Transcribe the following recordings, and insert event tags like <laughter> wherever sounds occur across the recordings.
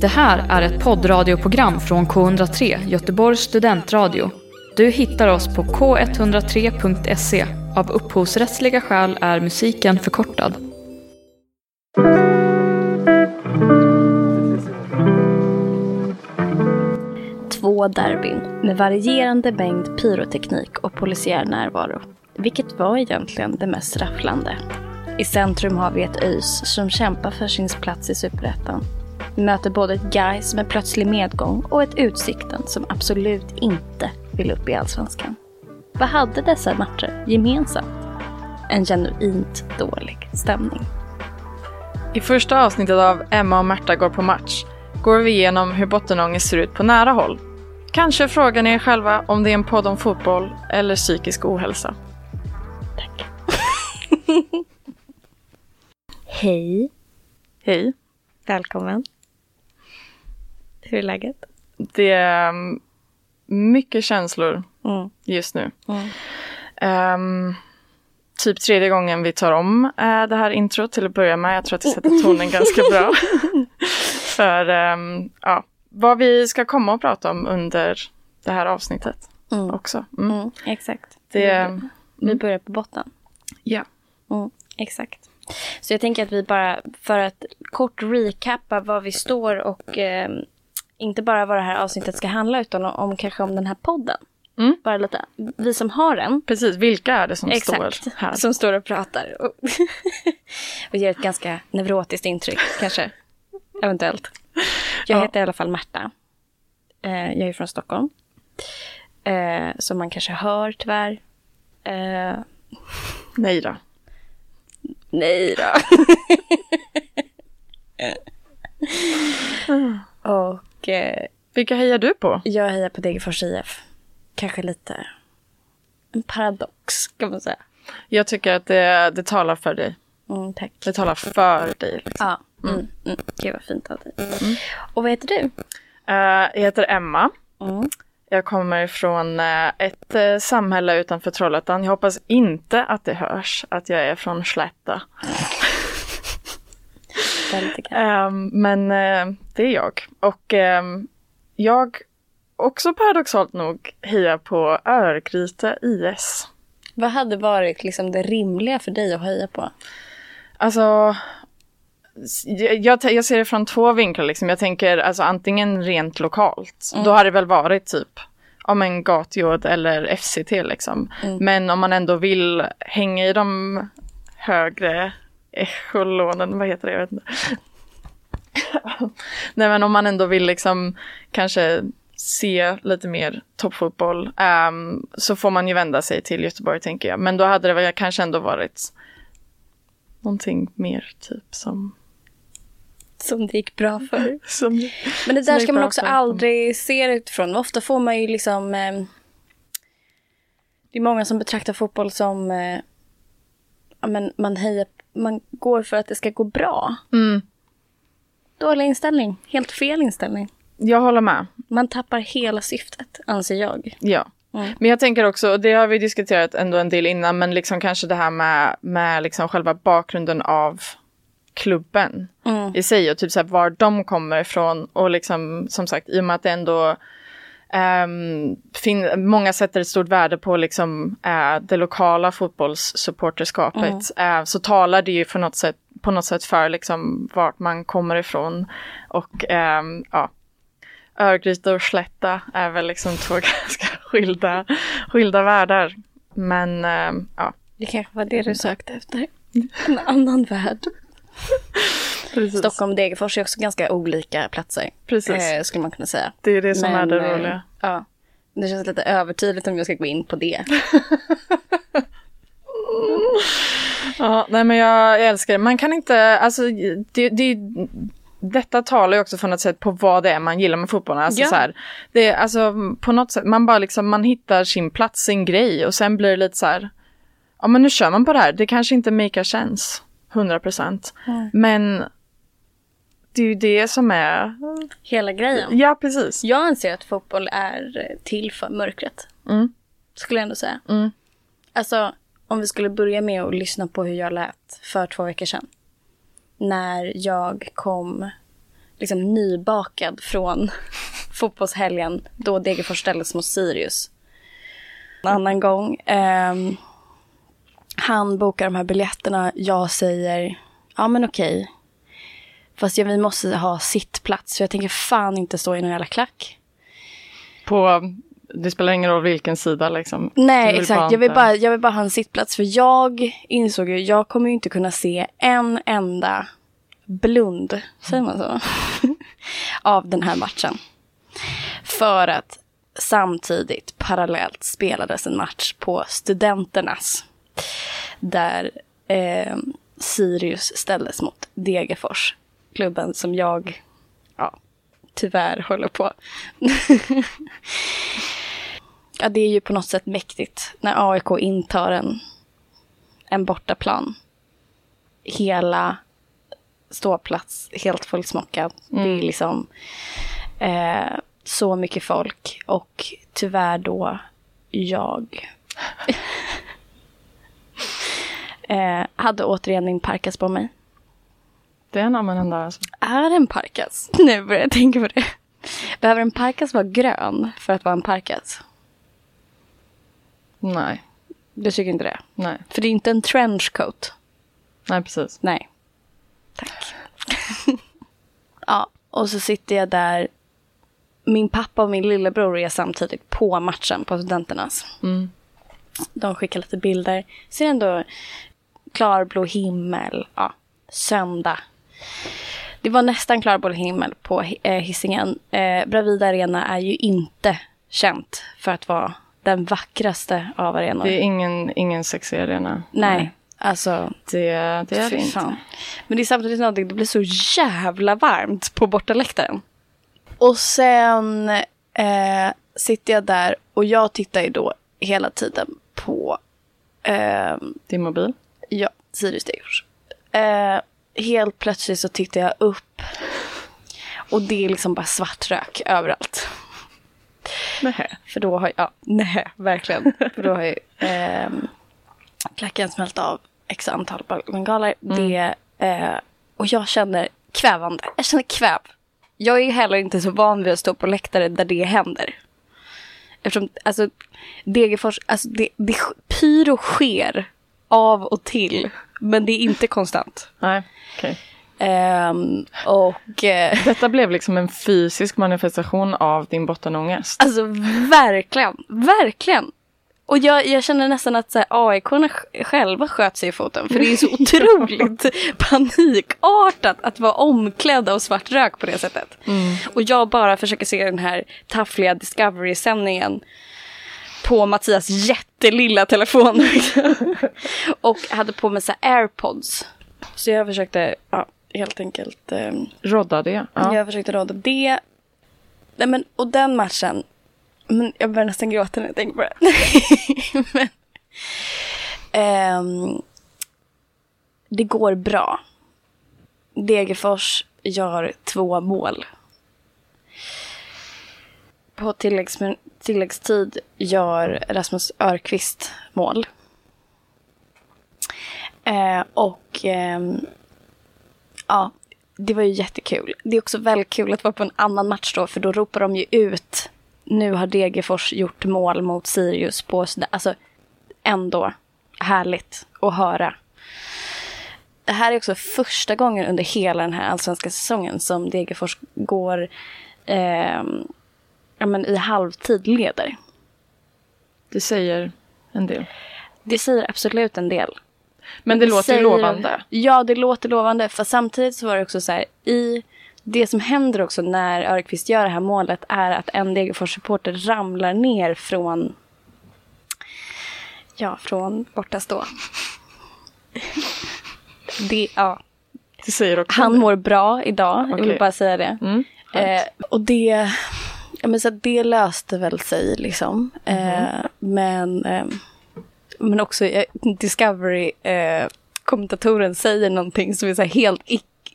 Det här är ett poddradioprogram från K103, Göteborgs studentradio. Du hittar oss på k103.se. Av upphovsrättsliga skäl är musiken förkortad. Två derbyn med varierande mängd pyroteknik och polisiär närvaro. Vilket var egentligen det mest rafflande? I centrum har vi ett ÖIS som kämpar för sin plats i Superettan. Vi möter både ett Gais med plötslig medgång och ett Utsikten som absolut inte vill upp i Allsvenskan. Vad hade dessa matcher gemensamt? En genuint dålig stämning. I första avsnittet av Emma och Märta går på match går vi igenom hur bottenångest ser ut på nära håll. Kanske frågar ni er själva om det är en podd om fotboll eller psykisk ohälsa. Tack. <laughs> Hej. Hej. Välkommen. Hur är läget? Det är um, mycket känslor Mm. just nu. Mm. Ehm, typ tredje gången vi tar om eh, det här introt till att börja med. Jag tror att det sätter tonen ganska bra. <laughs> För ehm, ja, vad vi ska komma och prata om under det här avsnittet Mm. också. Mm. Mm. Exakt. Det, Vi börjar på botten. ja. Mm, exakt. Så jag tänker att vi bara, för att kort recappa var vi står och eh, inte bara vad det här avsnittet ska handla utan om, kanske om den här podden. Mm. Bara lite, vi som har den. Precis, vilka är det som Exakt, står här? som står och pratar. Och, <laughs> och ger ett ganska neurotiskt intryck kanske. <laughs> Eventuellt. Jag Ja. heter i alla fall Märta. Eh, jag är från Stockholm. Eh, som man kanske hör tyvärr. Eh, Nej då. Nej då. <laughs> och eh, Vilka hejar du på? jag hejar på Degerfors IF. Kanske lite en paradox kan man säga. Jag tycker att det, det talar för dig. Mm, tack. Det talar för dig. Liksom. Ja, mm, mm. Gud vad fint av dig. Och vad heter du? Eh, jag heter Emma. Mm. Jag kommer från eh, ett eh, samhälle utanför Trollhättan. Jag hoppas inte att det hörs att jag är från Slätta. Ehm, men eh, det är jag. Och ehm, jag också paradoxalt nog hejar på Örgryte IS. Vad hade varit liksom det rimliga för dig att heja på? Alltså, jag, jag, ser det från två vinklar. Liksom. Jag tänker alltså, antingen rent lokalt. Då har det väl varit typ om en gatjord eller FCT liksom. Men om man ändå vill hänga i de högre echolonen, vad heter det? Jag vet inte. Nej men om man ändå vill liksom kanske se lite mer toppfotboll ehm, så får man ju vända sig till Göteborg tänker jag. Men då hade det väl kanske ändå varit någonting mer typ som... Som det gick bra för. <laughs> som Men det där ska man också för. aldrig se utifrån. Ofta får man ju liksom... Eh, det är många som betraktar fotboll som... Eh, men man hejar... Man går för att det ska gå bra. mm, Dålig inställning. Helt fel inställning. jag håller med. Man tappar hela syftet, anser jag. Ja. Mm. Men jag tänker också, och det har vi diskuterat ändå en del innan, men liksom kanske det här med, med liksom själva bakgrunden av klubben Mm. i sig och typ så här var de kommer ifrån och liksom som sagt i och med att det ändå fin- många sätter ett stort värde på liksom eh, det lokala fotbollssupporterskapet eh, så talar det ju för något sätt, på något sätt för liksom vart man kommer ifrån och ehm, ja Örgryte och Slätta är väl liksom två <laughs> ganska skilda, skilda världar. Men ehm, ja, Det kanske var det du sökte efter. <laughs> En annan värld. Precis. Stockholm och Degerfors är också ganska olika platser. Precis. Eh, skulle man kunna säga. Det är det som är det eh, roliga. Ja. Det känns lite övertydligt om jag ska gå in på det. <laughs> Ja, nej men jag älskar det. Man kan inte, alltså det, det, detta talar ju också på något sätt på vad det är man gillar med fotbollen. Alltså, Ja. så här, det, alltså på något sätt, man bara liksom, man hittar sin plats, sin grej och sen blir det lite så här, ja men nu kör man på det här. Det kanske inte make sense, 100 procent. Men det är ju det som är, Hela grejen. ja precis. Jag anser att fotboll är till för mörkret. Mm. Skulle jag ändå säga. Mm. Alltså, om vi skulle börja med att lyssna på hur jag lät för två veckor sedan. När jag kom liksom nybakad från <laughs> fotbollshelgen då Degerfors ställdes mot Sirius. En annan gång. Eh, han bokar de här biljetterna. Jag säger, ja men okej. Fast ja, vi måste ha sittplats. För jag tänker fan inte stå i någon jävla klack. På, det spelar ingen roll vilken sida liksom. Nej, exakt. Jag vill, bara, jag vill bara ha en sittplats. För jag insåg ju, jag kommer ju inte kunna se en enda blund, säger man så? <laughs> av den här matchen. För att samtidigt, parallellt, spelades en match på Studenternas. Där eh, Sirius ställdes mot Degerfors. Klubben som jag, ja, tyvärr håller på. <laughs> ja, det är ju på något sätt mäktigt när AIK intar en, en bortaplan. Hela ståplats helt fullsmockad. Det är liksom eh, så mycket folk och tyvärr då jag <laughs> eh, hade återigen min parkas på mig. Det är en användande där alltså. Är en parkas? <laughs> Nu börjar jag tänka på det. Behöver en parkas vara grön för att vara en parkas? Nej, Du tycker inte det? nej, För det är inte en trenchcoat. nej precis. Nej. Tack. <laughs> ja, och så sitter jag där. Min pappa och min lillebror är samtidigt på matchen på Studenternas. Mm. De skickar lite bilder. Ser ändå klarblå himmel. Ja, söndag. Det var nästan klarblå himmel på eh, Hisingen. Eh, Bravida Arena är ju inte känt för att vara den vackraste av arenor. Det är ingen, ingen sexig arena. Nej, alltså Det, det är det inte. Men det är samtidigt någonting, det blir så jävla varmt på bortaläktaren. Och sen eh, sitter jag där och jag tittar ju då hela tiden på eh, Din mobil. ja, Sirius Degerfors. Eh, helt plötsligt så tittar jag upp och det är liksom bara svart rök överallt. Nej. För då har jag, ja, nej, verkligen. För då har ju ehm, klacken smält av x antal bengaler. Det, eh, och jag känner kvävande. Jag känner kväv. Jag är heller inte så van vid att stå på läktare där det händer. Eftersom, alltså, Degerfors, alltså det, det, pyro sker av och till. Men det är inte konstant. Nej, okej. Ehm, och eh, Detta blev liksom en fysisk manifestation av din bottenångest. Alltså verkligen, verkligen. Och jag, jag känner nästan att AIK-arna själva sköt sig i foten. För det är så <laughs> otroligt panikartat att vara omklädd av svart rök på det sättet. Och jag bara försöker se den här taffliga Discovery-sändningen på Mattias jättelilla telefon. <laughs> och hade på mig så här airpods. Så jag försökte ja, helt enkelt ehm, Rodda det. Ja. jag försökte råda det. Nej, men, och den matchen. Men jag börjar nästan gråta när jag tänker på det. <laughs> men, ehm, det går bra. Degerfors gör två mål. På tilläggs, tilläggstid gör Rasmus Örqvist mål. Eh, och eh, ja, det var ju jättekul. Det är också väldigt kul att vara på en annan match då, för då ropar de ju ut nu har Degerfors gjort mål mot Sirius på sådär, alltså ändå härligt att höra. Det här är också första gången under hela den här allsvenska säsongen som Degerfors går eh, ja, men i halvtid leder. Det säger en del. Det säger absolut en del. Men det låter säger- lovande. Ja, det låter lovande. För samtidigt så var det också så här, i det som händer också när Örqvist gör det här målet är att en Degerfors-supporter ramlar ner från Ja, från bortastå. <laughs> Det, ja. Det säger också Han mår bra idag, jag vill bara säga det. Mm. Eh, och det, ja, men så det löste väl sig liksom. Eh, men, eh, men också eh, Discovery, eh, kommentatoren säger någonting som är så helt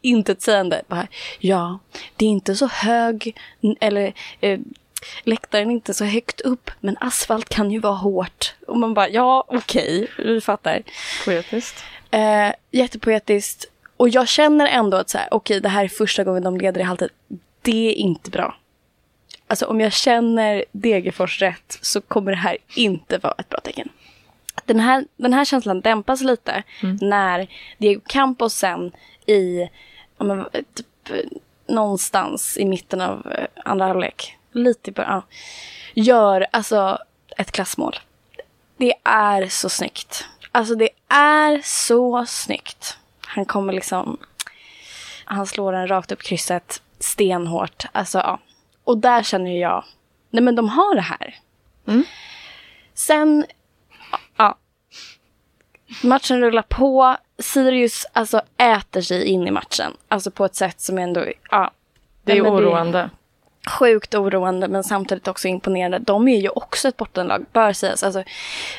intetsägande. Bara, Ja, det är inte så hög, eller eh, läktaren är inte så högt upp, men asfalt kan ju vara hårt. Och man bara, ja okej, vi fattar. Poetiskt. Eh, jättepoetiskt. Och jag känner ändå att så här, okej det här är första gången de leder i halvtid. Det är inte bra. Alltså om jag känner Degerfors rätt så kommer det här inte vara ett bra tecken. Den här, den här känslan dämpas lite mm. när Diego Campos sen i, men, typ, någonstans i mitten av eh, andra halvlek, lite i början, gör alltså ett klassmål. Det är så snyggt. Alltså det är så snyggt. Han kommer liksom, han slår den rakt upp krysset stenhårt. Alltså ja. Och där känner jag, nej men de har det här. Mm. Sen, ja. Matchen rullar på. Sirius alltså äter sig in i matchen. Alltså på ett sätt som ändå, ja. Det är oroande. Det är sjukt oroande men samtidigt också imponerande. De är ju också ett bottenlag, bör sägas. Alltså,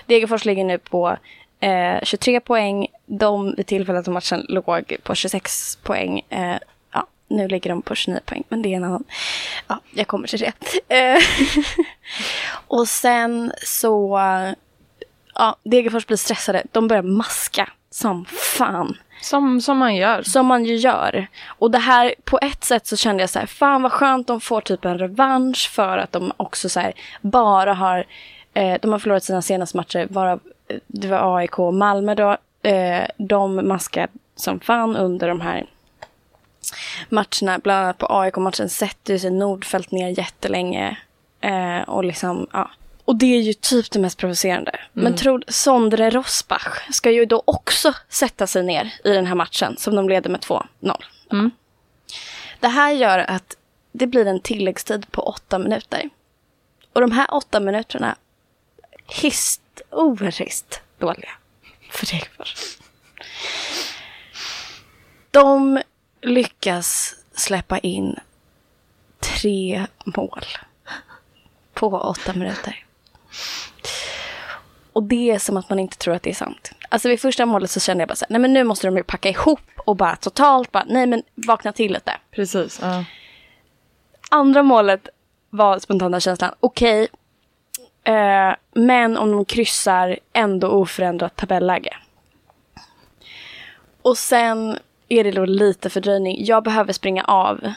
Degerfors ligger nu på eh, 23 poäng. De vid tillfället av matchen låg på 26 poäng. Eh, nu ligger de på 29 poäng, men det är en annan. Ja, jag kommer till det. Eh, <laughs> och sen så... Ja, Degerfors blir stressade. De börjar maska som fan. Som, som man gör. Som man ju gör. Och det här, på ett sätt så kände jag så här, fan vad skönt de får typ en revansch för att de också så här, bara har, eh, de har förlorat sina senaste matcher, varav det var AIK och Malmö då. Eh, de maskar som fan under de här matcherna. Bland annat på AIK-matchen sätter sig Nordfeldt ner jättelänge. Eh, och liksom, ja. Och det är ju typ det mest provocerande. Mm. Men tror Sondre Rosbach ska ju då också sätta sig ner i den här matchen som de leder med 2-0. Mm. Det här gör att det blir en tilläggstid på åtta minuter. Och de här åtta minuterna historiskt dåliga för Degerfors. De lyckas släppa in tre mål på åtta minuter. Och det är som att man inte tror att det är sant. Alltså vid första målet så kände jag bara så här, nej men nu måste de ju packa ihop och bara totalt bara, nej men vakna till lite. Precis. Uh. Andra målet var spontana känslan, okej, okay, Eh, men om de kryssar ändå oförändrat tabelläge. Och sen är det då lite fördröjning. Jag behöver springa av.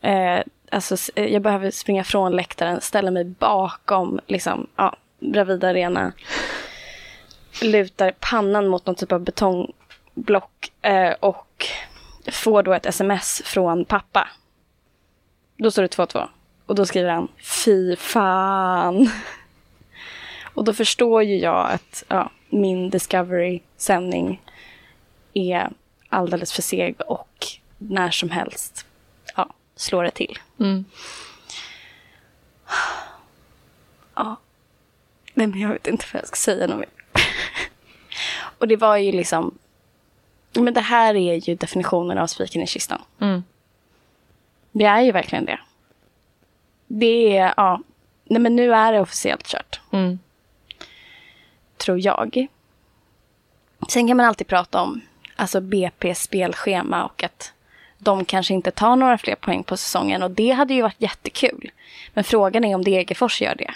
Eh, alltså, eh, jag behöver springa från läktaren, ställa mig bakom liksom, ja, Bravida Arena. Lutar pannan mot någon typ av betongblock eh, och får då ett sms från pappa. Då står det 2-2. Och då skriver han Fy fan. Och då förstår ju jag att ja, min Discovery-sändning är alldeles för seg och när som helst ja, slår det till. Mm. Ja. Nej, men jag vet inte vad jag ska säga något mer. <laughs> och det var ju liksom... Men det här är ju definitionen av spiken i kistan. Mm. Det är ju verkligen det. Det är, ja. Nej men nu är det officiellt kört. Mm tror jag. Sen kan man alltid prata om alltså BPs spelschema och att de kanske inte tar några fler poäng på säsongen och det hade ju varit jättekul. Men frågan är om Degerfors gör det.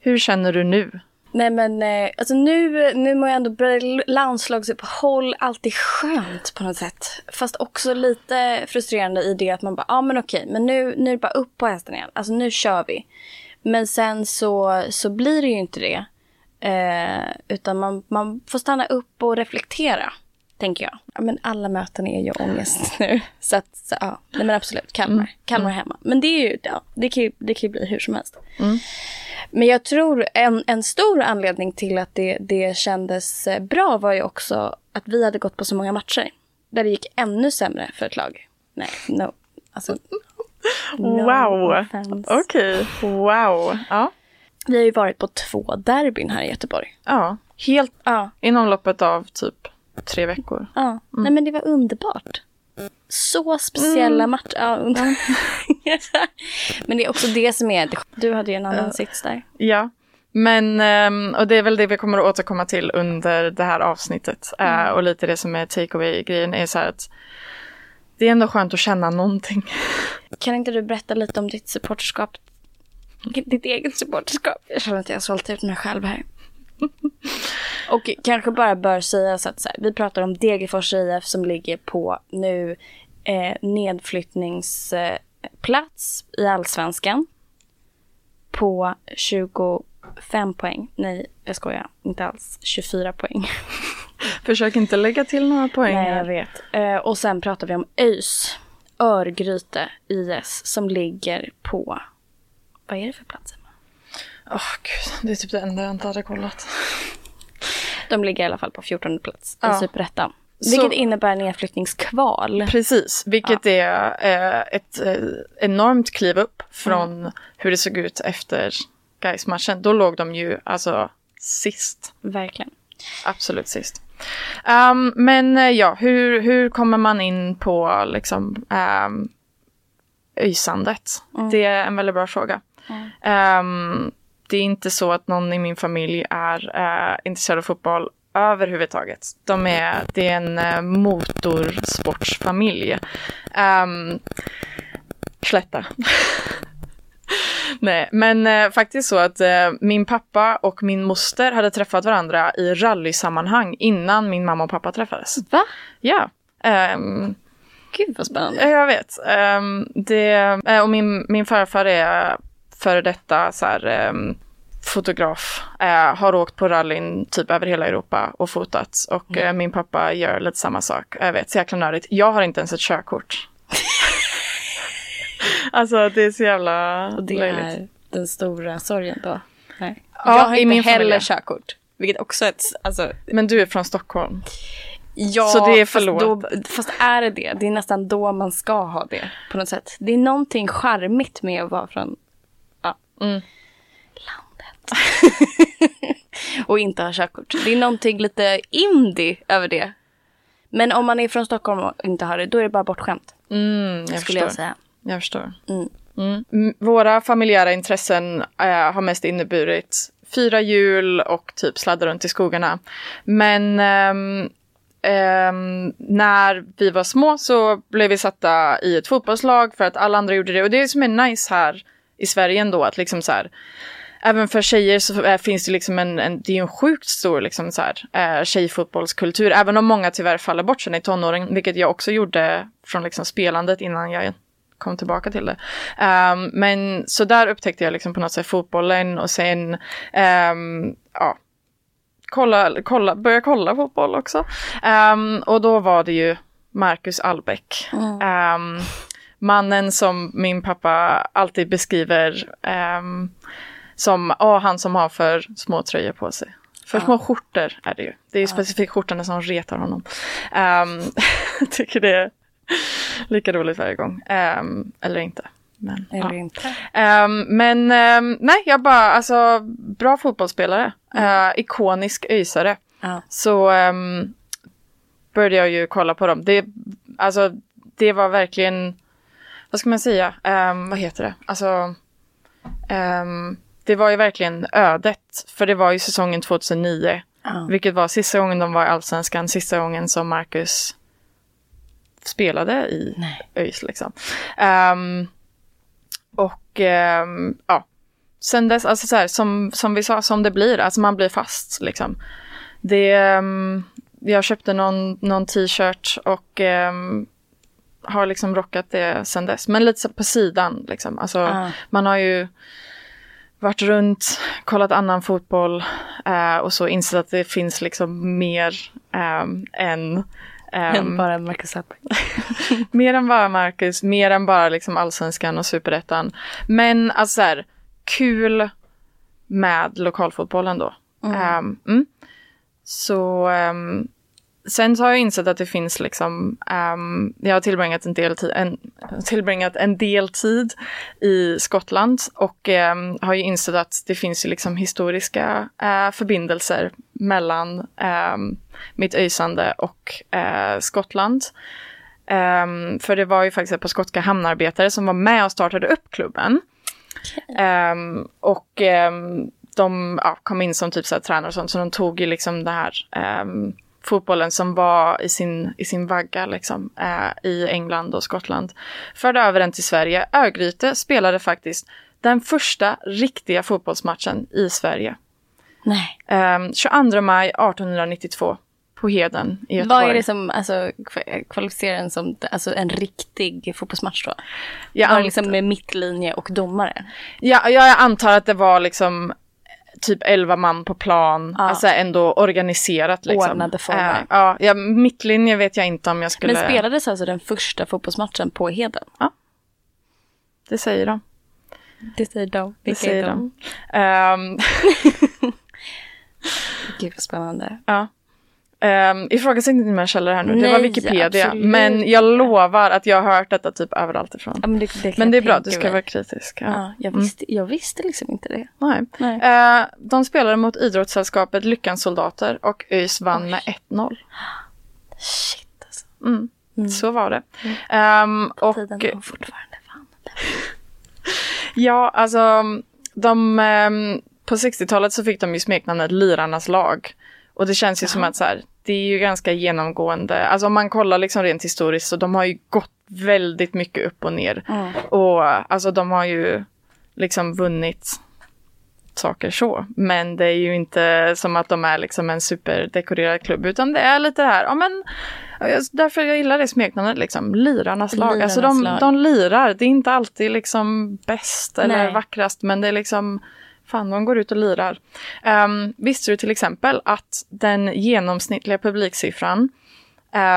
Hur känner du nu? Nej men eh, alltså nu, nu må jag ändå börja landslagsuppehåll, alltid skönt på något sätt. Fast också lite frustrerande i det att man bara, ja ah, men okej, men nu, nu är det bara upp på hästen igen. Alltså nu kör vi. Men sen så, så blir det ju inte det. Eh, utan man, man får stanna upp och reflektera, tänker jag. Ja, men alla möten är ju ångest <laughs> nu. Så att, så, ja, nej men absolut, Kalmar. Mm. Kalmar mm. hemma. Men det är ju, ja, det kan ju, det kan ju bli hur som helst. Mm. Men jag tror en, en stor anledning till att det, det kändes eh, bra var ju också att vi hade gått på så många matcher. Där det gick ännu sämre för ett lag. Nej, no. Alltså, <laughs> wow! Okej, okay. wow. Ja. Vi har ju varit på två derbyn här i Göteborg. Ja, helt ja. inom loppet av typ tre veckor. Ja, mm. nej men det var underbart. Så speciella mm. matcher. Ja, <laughs> men det är också det som är, du hade ju en annan uh, sits där. Ja, men ehm, och det är väl det vi kommer att återkomma till under det här avsnittet. Eh, mm. Och lite det som är take away-grejen är så här att det är ändå skönt att känna någonting. Kan inte du berätta lite om ditt supporterskap? Ditt eget supporterskap? Jag känner att jag har sålt ut mig själv här. <laughs> Och kanske bara bör sägas att så här, vi pratar om Degerfors IF som ligger på nu eh, nedflyttningsplats i allsvenskan. På 25 poäng. Nej, jag skojar. Inte alls. 24 poäng. <laughs> Försök inte lägga till några poäng Nej, jag vet. Eh, och sen pratar vi om ÖIS. Örgryte IS som ligger på... Vad är det för plats? Emma? Åh gud, det är typ det enda jag inte hade kollat. De ligger i alla fall på 14 plats i Ja. Superettan. Så- Vilket innebär nedflyttningskval. Precis, vilket är eh, ett eh, enormt kliv upp från hur det såg ut efter Gais-matchen. Då låg de ju alltså sist, Verkligen. absolut sist. Ehm, men eh, ja, hur, hur kommer man in på liksom um, öjsandet? Det är en väldigt bra fråga. Ehm, det är inte så att någon i min familj är eh, intresserad av fotboll överhuvudtaget. De är, det är en uh, motorsportsfamilj. Um, slätta. <laughs> Nej, men eh, faktiskt så att eh, min pappa och min moster hade träffat varandra i rallysammanhang innan min mamma och pappa träffades. Va? Ja. ehm, Gud vad spännande. Ja, Jag vet. Ehm, det, eh, och min, min farfar är före detta så här, ehm, fotograf. Eh, har åkt på rallyn typ över hela Europa och fotat. Och eh, min pappa gör lite samma sak. Jag vet, så jäkla nördigt. Jag har inte ens ett körkort. <laughs> alltså det är så jävla Och det löjligt. är den stora sorgen då. Nej. Ja, jag har inte min heller familj. körkort. Vilket också är ett, alltså, Men du är från Stockholm. ja, Så det är fast, då, fast är det det? Det är nästan då man ska ha det på något sätt. Det är någonting charmigt med att vara från Mm. landet. <laughs> och inte ha körkort. Det är någonting lite indie över det. Men om man är från Stockholm och inte har det, då är det bara bortskämt. Mm, jag Skulle förstår. jag säga. Jag förstår. Mm. Mm. Våra familjära intressen eh, har mest inneburit fyra hjul och typ sladda runt i skogarna. Men ehm, ehm, när vi var små så blev vi satta i ett fotbollslag för att alla andra gjorde det. Och det är som är nice här i Sverige ändå att liksom så här Även för tjejer så finns det liksom en, en, det är en sjukt stor liksom så här, eh, tjejfotbollskultur. Även om många tyvärr faller bort sen i tonåren, vilket jag också gjorde från liksom spelandet innan jag kom tillbaka till det. Ehm, men så där upptäckte jag liksom på något sätt fotbollen och sen ehm, ja, kolla, kolla, börja kolla fotboll också. Ehm, och då var det ju Marcus Albeck. Ehm, mannen som min pappa alltid beskriver ehm, som åh, han som har för små tröjor på sig. För små skjortor är det ju. Det är ju specifikt skjortorna som retar honom. <laughs> Um, tycker det är lika roligt varje gång. Ehm, eller inte. Men, Eller ja. inte. Ehm, men ehm, nej, jag bara, alltså bra fotbollsspelare. Eh, ikonisk öisare. Ja. Så började jag ju kolla på dem. Det, alltså, det var verkligen, vad ska man säga, Ehm, vad heter det? Alltså, ehm, det var ju verkligen ödet. För det var ju säsongen 2009. Ja. Vilket var sista gången de var i Allsvenskan, sista gången som Marcus spelade i Nej. ÖIS. Liksom. Ehm, och ehm, ja, sen dess, alltså så här, som, som vi sa, som det blir, alltså man blir fast liksom. Det, ehm, jag köpte någon, någon t-shirt och har liksom rockat det sen dess. Men lite så på sidan liksom. Alltså, Ah. man har ju varit runt, kollat annan fotboll eh, och så insett att det finns liksom mer ehm, än ehm, Än bara Marcus Albeck. <laughs> Mer än bara Marcus, mer än bara liksom allsvenskan och superettan. Men alltså så här, kul med lokalfotbollen då. Ehm, mm. Så ehm, sen så har jag insett att det finns liksom, ehm, jag har tillbringat en del, tid, en, tillbringat en del tid i Skottland och ehm, har ju insett att det finns ju liksom historiska eh, förbindelser mellan ehm, mitt öjsande och eh, Skottland. För det var ju faktiskt ett par skotska hamnarbetare som var med och startade upp klubben. Och de ja, kom in som typ så här tränare och sånt, så de tog ju liksom det här fotbollen som var i sin, i sin vagga liksom, eh, i England och Skottland. Förde över den till Sverige. Örgryte spelade faktiskt den första riktiga fotbollsmatchen i Sverige. Nej. Ehm, 22 maj 1892 på Heden i Göteborg. Vad är det som alltså, kva- kvalificerar en som alltså, en riktig fotbollsmatch då? jag, Var det liksom med mittlinje och domare? ja, jag antar att det var liksom typ 11 man på plan, Ja. alltså ändå organiserat. Liksom. Ordnade former. Eh, ja, ja, mittlinje vet jag inte om jag skulle... Men spelades alltså den första fotbollsmatchen på Heden? Det säger de. Det säger de. Det Vilka säger är de? de. Ehm, <laughs> Gud spännande. Ja. Um, Ifrågasätt inte mina källor här nu, det Nej, var Wikipedia. absolut Men jag lovar att jag har hört detta typ överallt ifrån. Ja, men det, det Men det är bra, du ska vara kritisk. Ja. Ja, jag, visste, jag visste liksom inte det. Nej. Nej. Eh, de spelade mot idrottssällskapet Lyckans soldater och ÖIS vann med 1-0. Shit alltså. Mm. Så var det. Ehm, och Tiden de fortfarande vann. <laughs> ja, alltså de, ehm, på 60-talet så fick de ju smeknamnet Lirarnas lag. Och det känns ju som att så här, det är ju ganska genomgående. Alltså om man kollar liksom rent historiskt så de har ju gått väldigt mycket upp och ner. Mm. Och alltså de har ju liksom vunnit saker så. Men det är ju inte som att de är liksom en superdekorerad klubb utan det är lite det här, ja men därför jag gillar det smeknamnet liksom, lirarnas lag. alltså de, Lirarnas de lirar, det är inte alltid liksom bäst eller Nej. vackrast men det är liksom Fan, de går ut och lirar. Um, visste du till exempel att den genomsnittliga publiksiffran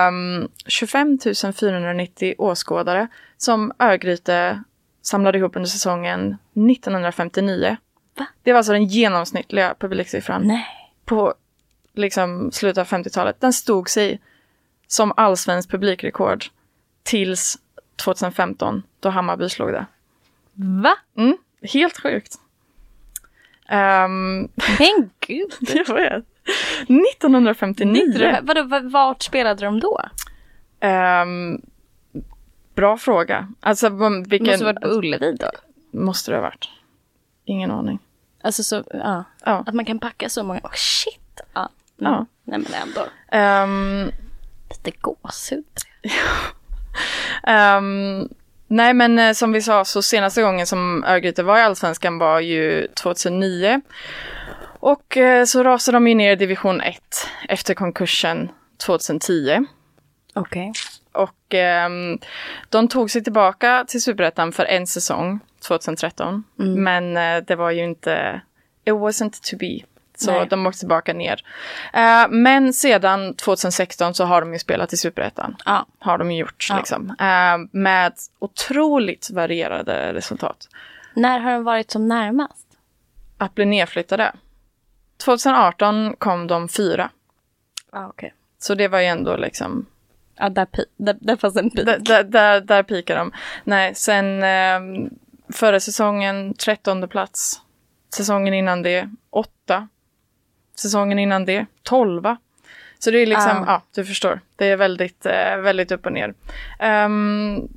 um, 25 490 åskådare som Örgryte samlade ihop under säsongen 1959. Va? Det var alltså den genomsnittliga publiksiffran Nej. på liksom, slutet av 50-talet. Den stod sig som allsvensk publikrekord tills 2015 då Hammarby slog det. Va? Mm, helt sjukt. Um, Men <laughs> gud. jag vet. 1959. Vadå, va- vart spelade de då? Ehm, bra fråga. Alltså vilken... måste varit på Ullevi då? måste det ha varit. Ingen aning. Alltså så, ja. Ja. Att man kan packa så många. Oh, shit. Ja. Ja. Nej men ändå. Ehm, Lite gåshud. <laughs> ehm, nej men eh, som vi sa så senaste gången som Örgryte var i Allsvenskan var ju 2009. Och eh, så rasade de ju ner i division 1 efter konkursen 2010. Okej. Och ehm, de tog sig tillbaka till Superettan för en säsong, 2013. Men eh, det var ju inte, it wasn't to be. Så Nej. de åkte tillbaka ner. Eh, men sedan 2016 så har de ju spelat i Superettan. Ja. Har de ju gjort Ja. liksom. Eh, med otroligt varierade resultat. När har de varit som närmast? Att bli nedflyttade. 2018 kom de fyra. Ja, okej. Så det var ju ändå liksom Ja, där, där, där fanns en pik. Där, där, där, pikar de. Nej, sen eh, förra säsongen 13 plats. Säsongen innan det 8. Säsongen innan det 12. Så det är liksom, Ah. ja, du förstår. Det är väldigt, eh, väldigt upp och ner. Ehm,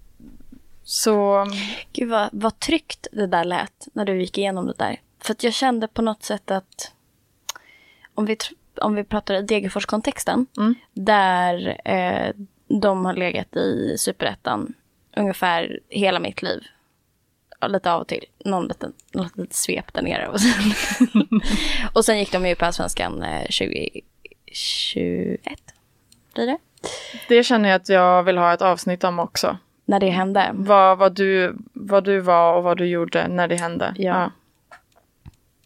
så, Gud vad, vad tryggt det där lät när du gick igenom det där. För att jag kände på något sätt att om vi, om vi pratar Degerfors-kontexten Mm. där eh, de har legat i superettan ungefär hela mitt liv. Ja, lite av och till. Någon liten, litet svep där nere. Och sen, <laughs> och sen gick de ju på Allsvenskan eh, 2021. Blir det? det känner jag att jag vill ha ett avsnitt om också. När det hände. Vad, vad, du, vad du var och vad du gjorde när det hände. Ja.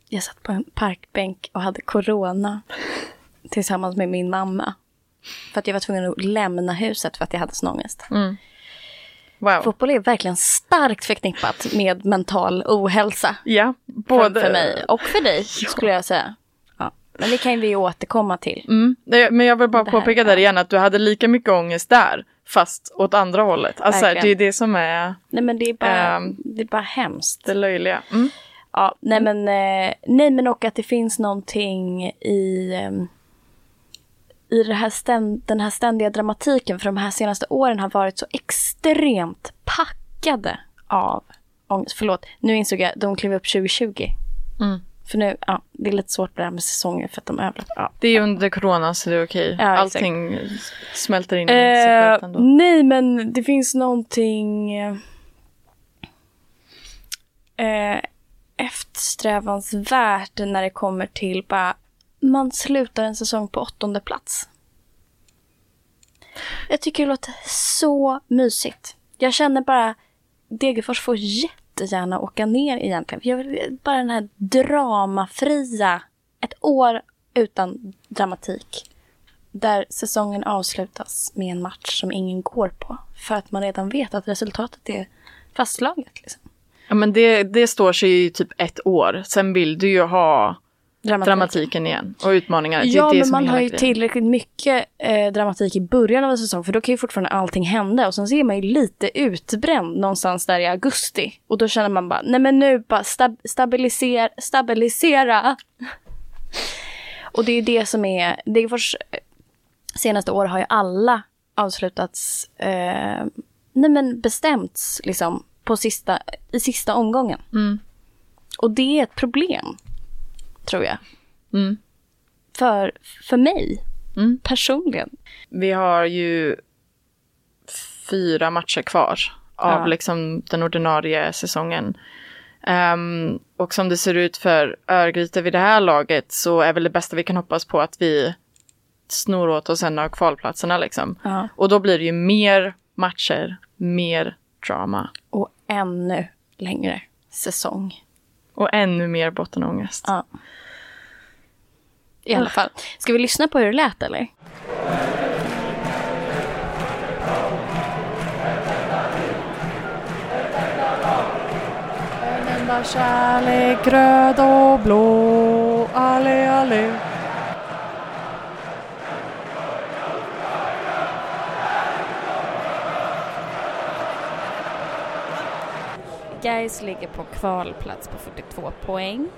Jag satt på en parkbänk och hade corona tillsammans med min mamma. För att jag var tvungen att lämna huset för att jag hade sån ångest. Wow. Fotboll är verkligen starkt förknippat med mental ohälsa. Ja, Både för mig och för dig <laughs> skulle jag säga. Ja. Men det kan vi ju återkomma till. Mm. Men jag vill bara Det här, påpeka där ja. igen att du hade lika mycket ångest där, fast åt andra hållet. Alltså Verkligen. det är det som är Nej men det är bara, Ehm. det är bara hemskt. det löjliga. Mm. Ja, nej men, eh, nej men och att det finns någonting i, ehm, i här ständ, den här ständiga dramatiken. För de här senaste åren har varit så extremt packade av ångest. Förlåt, nu insåg jag, de klev upp 2020. Mm. För nu, ja, det är lite svårt det här med säsonger för att de överlappar. Ja. Det är under corona så det är okej. Ja, exakt. Allting smälter in i sig Eh, självt ändå. nej, men det finns någonting... Eh, eftersträvansvärt när det kommer till bara man slutar en säsong på åttonde plats. Jag tycker det låter så mysigt. Jag känner bara Degerfors får jättegärna åka ner egentligen. Jag vill bara den här dramafria, ett år utan dramatik. Där säsongen avslutas med en match som ingen går på. För att man redan vet att resultatet är fastslaget. Liksom. Ja men det, det står sig i typ ett år. Sen vill du ju ha Dramatik. dramatiken igen och utmaningar. Ja, men man har ju grejen. tillräckligt mycket eh, dramatik i början av en säsong för då kan ju fortfarande allting hända och sen ser man ju lite utbränd någonstans där i augusti och då känner man bara, nej men nu bara stab stabilisera, stabilisera. och det är ju det som är, Degerfors eh, senaste år har ju alla avslutats, eh, nej men bestämts liksom på sista, i sista omgången. Mm. Och det är ett problem, tror jag. Mm. För, för mig, mm. personligen. Vi har ju fyra matcher kvar av ja. liksom den ordinarie säsongen. Um, och som det ser ut för Örgryte vid det här laget så är väl det bästa vi kan hoppas på att vi snor åt oss en av kvalplatserna liksom. Ja. Och då blir det ju mer matcher, mer drama. Och ännu längre säsong. Och ännu mer bottenångest. Ja. I alla fall. Ska vi lyssna på hur det lät eller? En enda kärlek röd och blå, alle alle. Gais ligger på kvalplats på 42 poäng.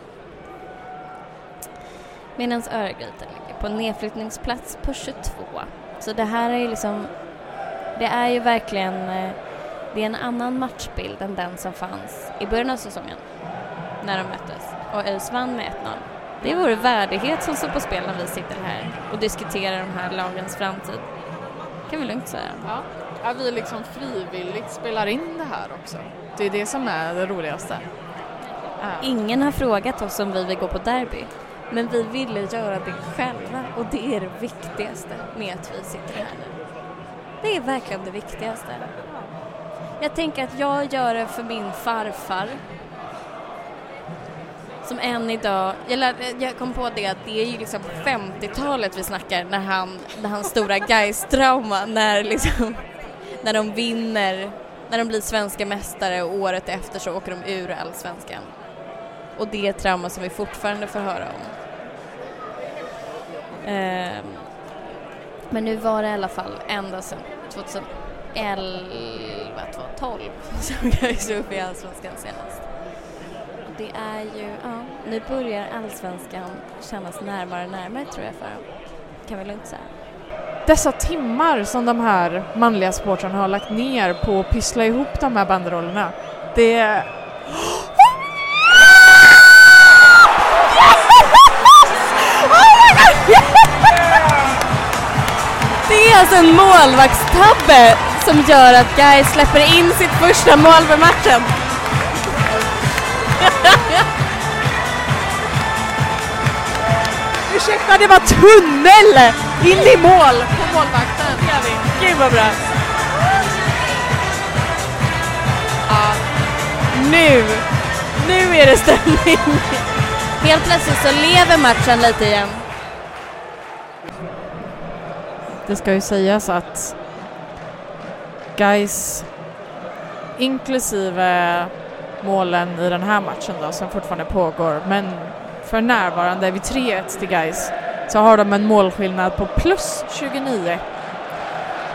Medan Örgryte ligger på nedflyttningsplats på 22. Så det här är ju liksom, det är ju verkligen, eh, det är en annan matchbild än den som fanns i början av säsongen när de möttes och ÖIS vann med 1-0. Det är vår värdighet som står på spel när vi sitter här och diskuterar de här lagens framtid. kan vi lugnt säga. Ja, ja vi liksom frivilligt spelar in det här också. Det är det som är det roligaste. Ingen har frågat oss om vi vill gå på derby. Men vi ville göra det själva och det är det viktigaste med att vi sitter här nu. Det är verkligen det viktigaste. Jag tänker att jag gör det för min farfar. Som än idag, jag, lär, jag kom på det att det är ju liksom 50-talet vi snackar när han, när hans stora Gais-trauma när liksom, när de vinner när de blir svenska mästare och året efter så åker de ur allsvenskan. Och det är ett trauma som vi fortfarande får höra om. Eh, men nu var det i alla fall ända sedan 2011, 2012 <laughs> som jag upp i allsvenskan senast. Och det är ju, ja, nu börjar allsvenskan kännas närmare och närmare tror jag för. Kan vi lugnt säga dessa timmar som de här manliga supportrarna har lagt ner på att pyssla ihop de här banderollerna. Det... är alltså en målvaktstabbe som gör att Guy släpper in sitt första mål för matchen. <laughs> Ursäkta, det var tunnel in i mål på målvakten. Gud vad bra. Ja, nu, nu är det stämning. Helt plötsligt så lever matchen lite igen. Det ska ju sägas att guys inklusive målen i den här matchen då som fortfarande pågår men för närvarande vid 3-1 till Gais så har de en målskillnad på plus 29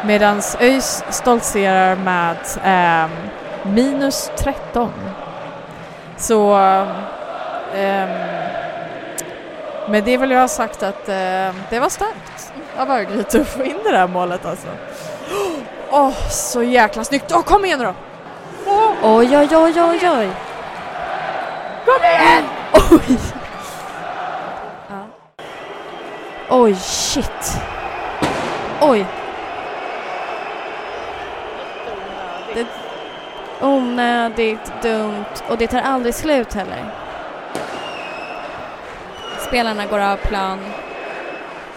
medan ÖIS stoltserar med eh, minus 13. Så eh, med det vill jag ha sagt att eh, det var starkt av Örgryte att få in det där målet alltså. Åh, oh, så jäkla snyggt! Åh, oh, kom igen då! Oh. Oj, oj, oj, oj, oj! Kom igen! Oj! Oj, shit. Oj. Det, onödigt, dumt och det tar aldrig slut heller. spelarna går av plan.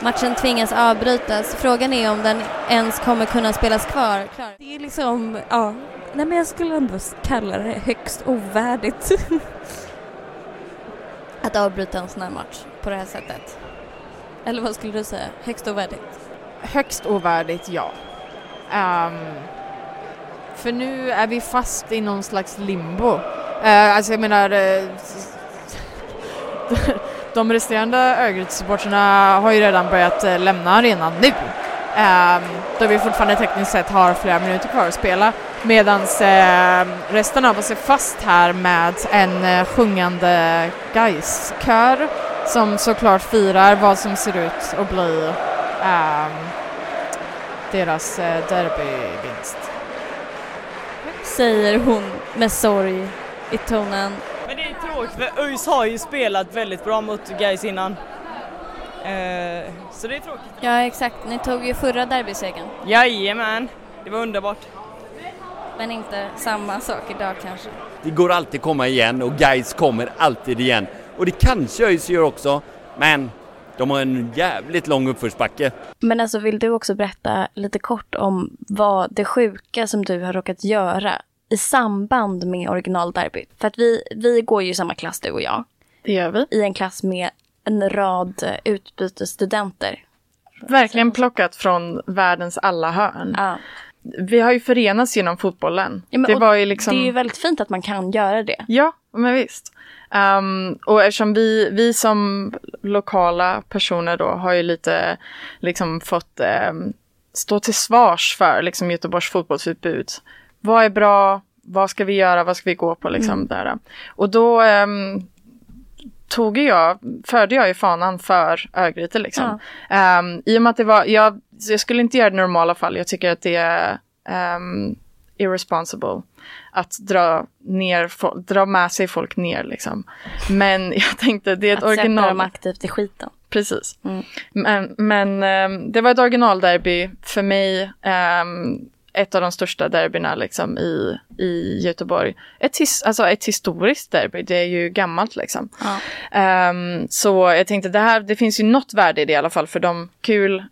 Matchen tvingas avbrytas. Frågan är om den ens kommer kunna spelas kvar. Klar. Det är liksom, ja, nej men jag skulle ändå kalla det högst ovärdigt. <laughs> Att avbryta en sån här match på det här sättet. Eller vad skulle du säga? Högst ovärdigt? Högst ovärdigt, ja. Um, för nu är vi fast i någon slags limbo. Uh, alltså jag menar, uh, de resterande Örgryte-supportrarna har ju redan börjat eh, lämna arenan nu. Um, då vi fortfarande tekniskt sett har flera minuter kvar att spela. Medan ehm, resten av oss är fast här med en eh, sjungande Gais-kör som såklart firar vad som ser ut att bli um, deras eh, derbyvinst säger hon med sorg i tonen. För ÖIS har ju spelat väldigt bra mot Gais innan. Eh, så det är tråkigt. Ja exakt, ni tog ju förra derbysegern. Jajamän, det var underbart. Men inte samma sak idag kanske? Det går alltid komma igen och Gais kommer alltid igen. Och det kanske ÖIS gör också, men de har en jävligt lång uppförsbacke. Men alltså vill du också berätta lite kort om vad det sjuka som du har råkat göra i samband med originalderbyt? För att vi, vi går ju i samma klass du och jag. Det gör vi. I en klass med en rad utbytesstudenter. Verkligen plockat från världens alla hörn. Ja. Vi har ju förenats genom fotbollen. Ja, det, var ju liksom... det är ju väldigt fint att man kan göra det. Ja, men visst. Um, och eftersom vi, vi som lokala personer då har ju lite liksom fått um, stå till svars för liksom Göteborgs fotbollsutbud. Vad är bra? Vad ska vi göra? Vad ska vi gå på liksom mm. där? Och då um, tog jag, förde jag ju fanan för Örgryte liksom. Ja. Um, I och med att det var, jag, jag skulle inte göra det i normala fall, jag tycker att det är um, irresponsible att dra, ner, dra med sig folk ner liksom. Men <laughs> jag tänkte det är ett att original. Att sätta dem aktivt i skiten. Precis. Mm. Men, men um, det var ett originalderby för mig. Um, ett av de största derbyna liksom i, i Göteborg. Ett, his, alltså ett historiskt derby, det är ju gammalt liksom. Ja. Um, så jag tänkte det här, det finns ju något värde i det i alla fall för dem. Kul,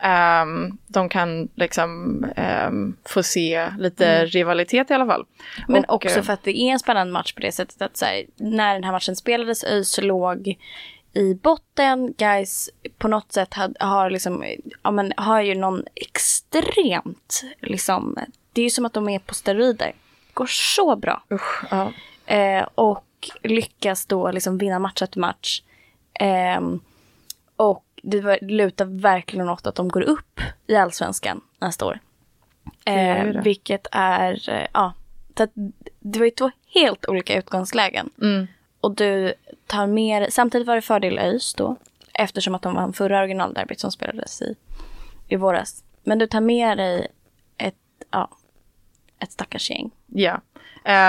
um, de kan liksom um, få se lite mm. rivalitet i alla fall. Men Och, också eh, för att det är en spännande match på det sättet att här, när den här matchen spelades, ÖIS låg i botten. Guys på något sätt had, har, liksom, ja, men, har ju någon extremt, liksom, det är ju som att de är på steroider. Går så bra. Usch, ja. eh, och lyckas då liksom vinna match efter match. Eh, och det lutar verkligen åt att de går upp i allsvenskan nästa år. Eh, vilket är, eh, ja, det var ju två helt olika utgångslägen. Mm. Och du tar mer, samtidigt var det fördel ÖIS då, eftersom att de vann förra originalderbyt som spelades i, i våras. Men du tar med dig ett, ja, ett stackars gäng. Ja.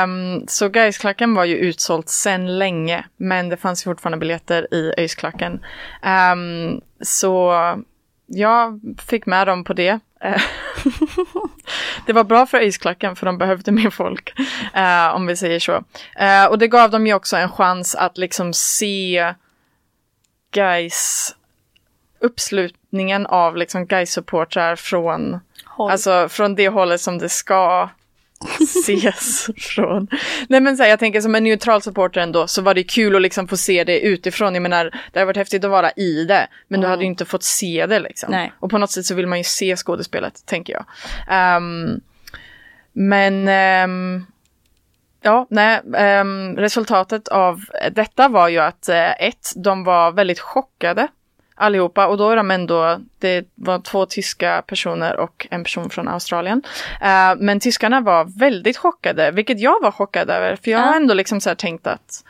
Um, så Gaisklacken var ju utsålt sedan länge, men det fanns fortfarande biljetter i ÖIS-klacken. Um, så jag fick med dem på det. Eh, <laughs> det var bra för isklacken för de behövde mer folk, uh, om vi säger så. Uh, och det gav dem ju också en chans att liksom se guys uppslutningen av liksom guys supportrar från, alltså från det hållet som det ska <laughs> ses från. Nej men så här, jag tänker som en neutral supporter ändå så var det kul att liksom få se det utifrån. Jag menar, det hade varit häftigt att vara i det, men mm. du hade ju inte fått se det liksom. Nej. Och på något sätt så vill man ju se skådespelet, tänker jag. Um, men um, Ja, nej, um, resultatet av detta var ju att uh, ett, de var väldigt chockade allihopa och då är de ändå, det var två tyska personer och en person från Australien. Uh, men tyskarna var väldigt chockade, vilket jag var chockad över, för jag ja. har ändå liksom så tänkt att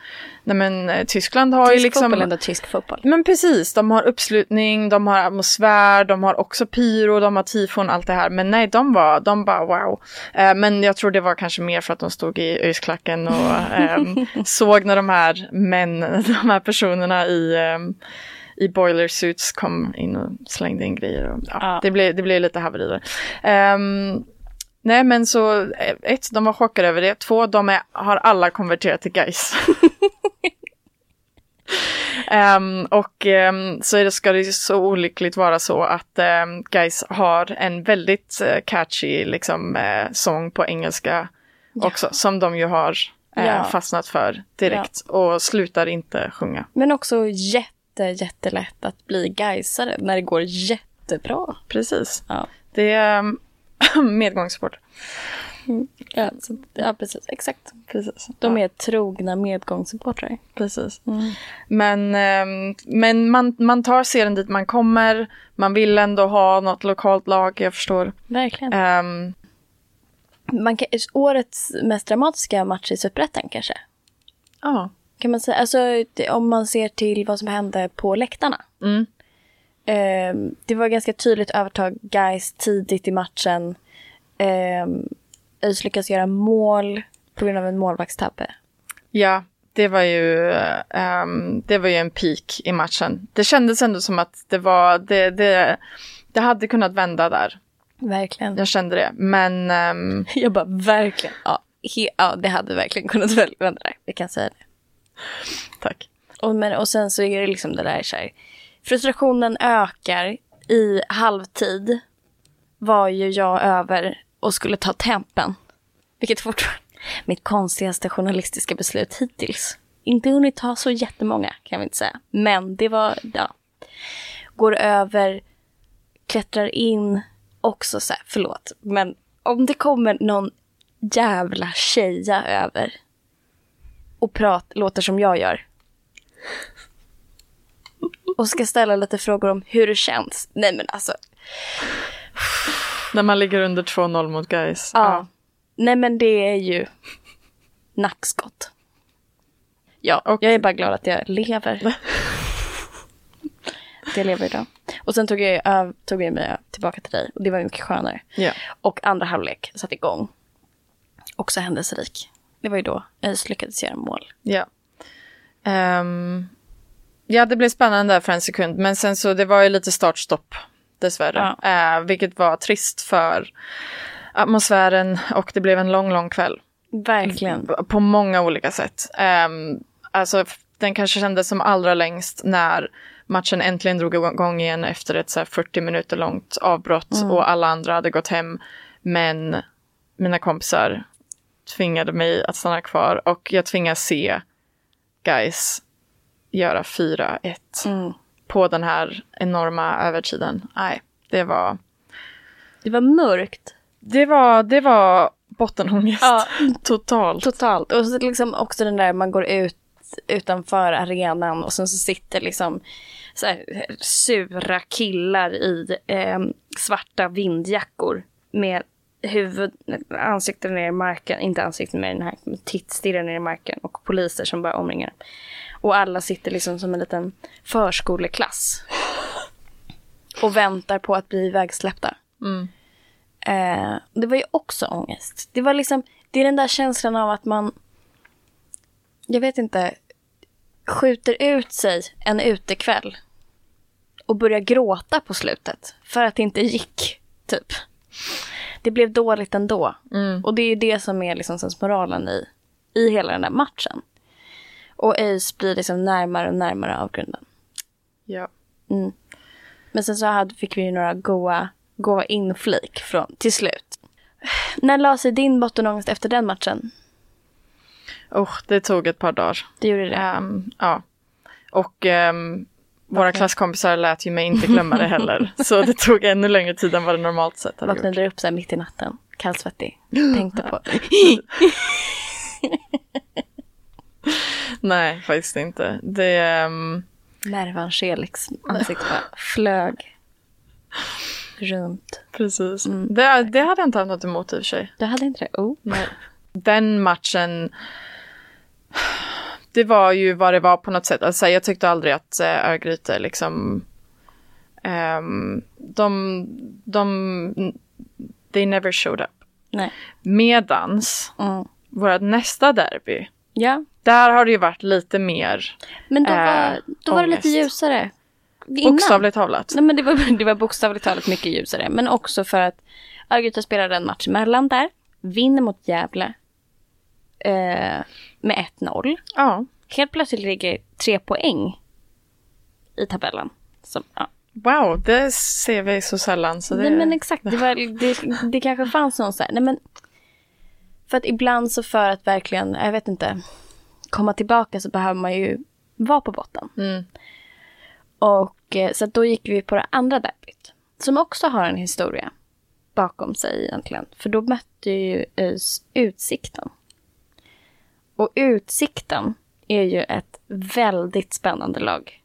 nej men eh, Tyskland har tysk ju liksom... fotboll är ändå tysk fotboll. Men precis, de har uppslutning, de har atmosfär, de har också pyro, de har tifon, allt det här. Men nej, de var, de bara wow. Uh, men jag tror det var kanske mer för att de stod i ösklacken och um, <laughs> såg när de här män, <laughs> de här personerna i um, i boiler suits kom in och slängde in grejer. Och, ja, ja. Det, blev, det blev lite haverier. Um, nej men så eh, ett, de var chockade över det. Två, de är, har alla konverterat till guys. <laughs> Ehm, och um, så är det, ska det ju så olyckligt vara så att um, guys har en väldigt uh, catchy liksom, uh, sång på engelska också, som de ju har uh, Ja. fastnat för direkt och slutar inte sjunga. Men också jätte, jättelätt att bli gaisare när det går jättebra. Precis. Ja. Det är um, <laughs> medgångssport. Ja, så, ja precis. Exakt. Precis. De ja, är trogna medgångssupportrar. precis. Men, ehm, men man, man tar serien dit man kommer. Man vill ändå ha något lokalt lag, jag förstår. Verkligen. Ehm, Man kan, årets mest dramatiska match i Superettan kanske? Ja. Kan man säga. Alltså om man ser till vad som hände på läktarna. Mm. Ehm, det var ganska tydligt övertag guys tidigt i matchen. Um, ÖIS lyckas göra mål på grund av en målvaktstabbe. Ja, det var ju, ehm, det var ju en peak i matchen. Det kändes ändå som att det var, det, det, det hade kunnat vända där. Verkligen. Jag kände det. Men ehm, <laughs> Jag bara verkligen. Ja, he, ja det hade verkligen kunnat vända där. Vi kan säga det. <laughs> tack. Och, men, och sen så är det liksom det där så här. Frustrationen ökar. I halvtid var ju jag över och skulle ta tempen. Vilket fortfarande mitt konstigaste journalistiska beslut hittills. Inte hunnit ta så jättemånga kan vi inte säga. Men det var, ja. Går över, klättrar in, också så här, förlåt. Men om det kommer någon jävla tjeja över och prat, låter som jag gör. Och ska ställa lite frågor om hur det känns. Nej men alltså, När man ligger under 2-0 mot guys. ja. Nej men det är ju nackskott. Ja, Och- jag är bara glad att jag lever. <laughs> jag lever idag. Och sen tog jag, ö- tog jag mig tillbaka till dig och det var mycket skönare. Ja. Och andra halvlek satte igång. Också händelserik. Det var ju då ÖIS lyckades göra mål. Ja. Ehm, ja, det blev spännande där för en sekund, men sen så det var ju lite startstopp dessvärre, Eh, vilket var trist för atmosfären och det blev en lång, lång kväll Verkligen. på många olika sätt. Um, alltså, den kanske kändes som allra längst när matchen äntligen drog igång igen efter ett så här 40 minuter långt avbrott och alla andra hade gått hem. Men mina kompisar tvingade mig att stanna kvar och jag tvingas se guys göra 4-1 Mm. på den här enorma övertiden. Nej, det var, Det var mörkt. det var, det var bottenångest. Ja. <laughs> Totalt. Totalt. Och så liksom också den där man går ut utanför arenan och sen så sitter liksom så här, sura killar i eh, svarta vindjackor med huvud, ansikten ner i marken, inte ansikten med den här, men tittstirrar ner i marken och poliser som bara omringar. Och alla sitter liksom som en liten förskoleklass. <laughs> Och väntar på att bli ivägsläppta. Mm. Eh, det var ju också ångest. Det var liksom, det är den där känslan av att man, jag vet inte, skjuter ut sig en utekväll och börjar gråta på slutet för att det inte gick, typ. Det blev dåligt ändå. Mm. Och det är ju det som är liksom sensmoralen i, i hela den där matchen. Och ÖIS blir liksom närmare och närmare avgrunden. Ja. Mm. Men sen så hade, fick vi ju några goa, goa inflik från, till slut. När la sig din bottenångest efter den matchen? Oh, det tog ett par dagar. Det gjorde det. Ehm, ja. Och ehm, våra klasskompisar lät ju mig inte <laughs> glömma det heller. så det tog ännu längre tid än vad det normalt sett hade gjort. Vaknade upp så här mitt i natten, kallsvettig. <gasps> Tänkte på. <laughs> Nej, faktiskt inte. Det, ehm, Mervan Felix ansikte bara flög runt. precis. Mm. Det, det hade jag inte haft något emot i och för sig. Du hade inte det? Oh. Nej. Den matchen, det var ju vad det var på något sätt. Alltså, jag tyckte aldrig att äh, Örgryte liksom, ehm, de, de, they never showed up. Nej. Medans Mm. vårt nästa derby, Ja, där har det ju varit lite mer men då var, då var det lite ljusare. Innan. bokstavligt talat. Nej, men det, var, det var bokstavligt talat mycket ljusare. Men också för att Örgryte spelade en match emellan där. Vinner mot Gävle. Eh, med 1-0. Ja, Helt plötsligt ligger tre poäng i tabellen. Som, ja. Wow, det ser vi så sällan. Så det... Nej men exakt, det, var, det, det kanske fanns någon så här, nej men för att ibland så för att verkligen, jag vet inte, komma tillbaka så behöver man ju vara på botten. Mm. Och eh, så då gick vi på det andra derbyt. Som också har en historia bakom sig egentligen. För då mötte ju Utsikten. Och Utsikten är ju ett väldigt spännande lag.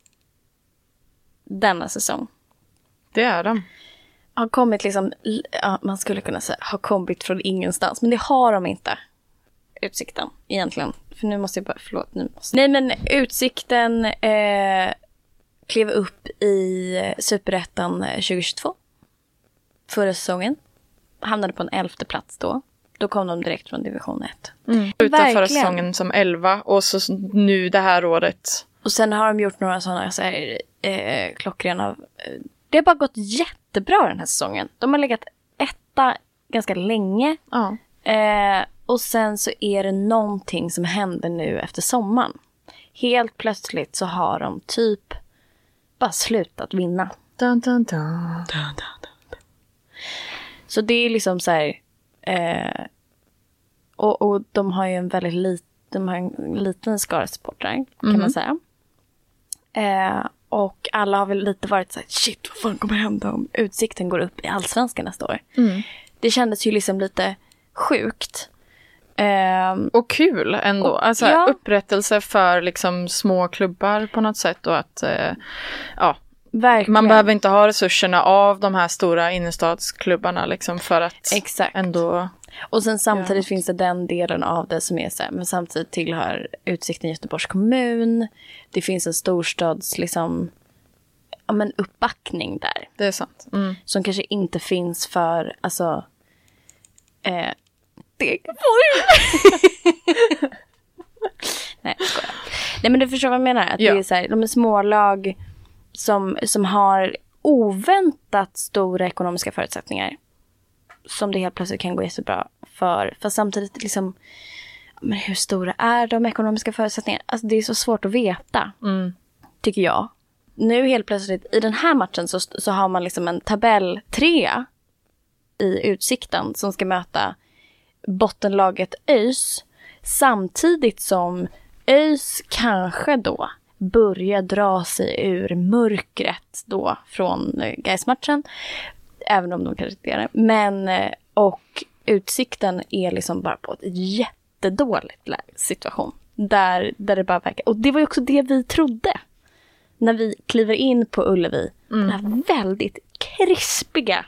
Denna säsong. Det är de. Har kommit liksom, ja, man skulle kunna säga har kommit från ingenstans. Men det har de inte. Utsikten egentligen. För nu måste jag bara, förlåt. Nu måste... Nej men Utsikten eh, klev upp i Superettan 2022. Förra säsongen. Hamnade på en elfte plats då. Då kom de direkt från division 1. Mm. Utan förra säsongen som 11 och så nu det här året. Och sen har de gjort några sådana så här, eh, klockrena... Eh, det har bara gått jättebra den här säsongen. De har legat etta ganska länge. Ja. Eh, och sen så är det någonting som händer nu efter sommaren. Helt plötsligt så har de typ bara slutat vinna. Dun, dun, dun. Så det är liksom så här... Eh, och, och de har ju en väldigt lit, de har en liten skara supportrar kan Mhm. man säga. Eh, och alla har väl lite varit så här, shit vad fan kommer hända om Utsikten går upp i Allsvenskan nästa år? Mm. Det kändes ju liksom lite sjukt. Ehm, Och kul ändå. Och- alltså ja. upprättelse för liksom små klubbar på något sätt och att eh, ja, verkligen. man behöver inte ha resurserna av de här stora innerstadsklubbarna liksom för att Exakt. ändå Och sen samtidigt Ja. finns det den delen av det som är så här, men samtidigt tillhör Utsikten Göteborgs kommun. Det finns en storstads, liksom, ja men uppbackning där. det är sant. Mm. Som kanske inte finns för, alltså, eh. <laughs> Nej, jag skojar. Nej, men du förstår vad jag menar. Att Ja. det är så här, de är smålag som, som har oväntat stora ekonomiska förutsättningar. Som det helt plötsligt kan gå jättebra för. För samtidigt liksom, men hur stora är de ekonomiska förutsättningarna? Alltså det är så svårt att veta Mm. tycker jag. Nu helt plötsligt i den här matchen så, så har man liksom en tabell trea i Utsikten som ska möta bottenlaget ÖIS samtidigt som ÖIS kanske då börjar dra sig ur mörkret då från eh, Gais-matchen. Även om de kanske inte är det. Men eh, och Utsikten är liksom bara på ett jättedåligt situation. Där, där det bara verkar. Och det var ju också det vi trodde. När vi kliver in på Ullevi. Den här väldigt krispiga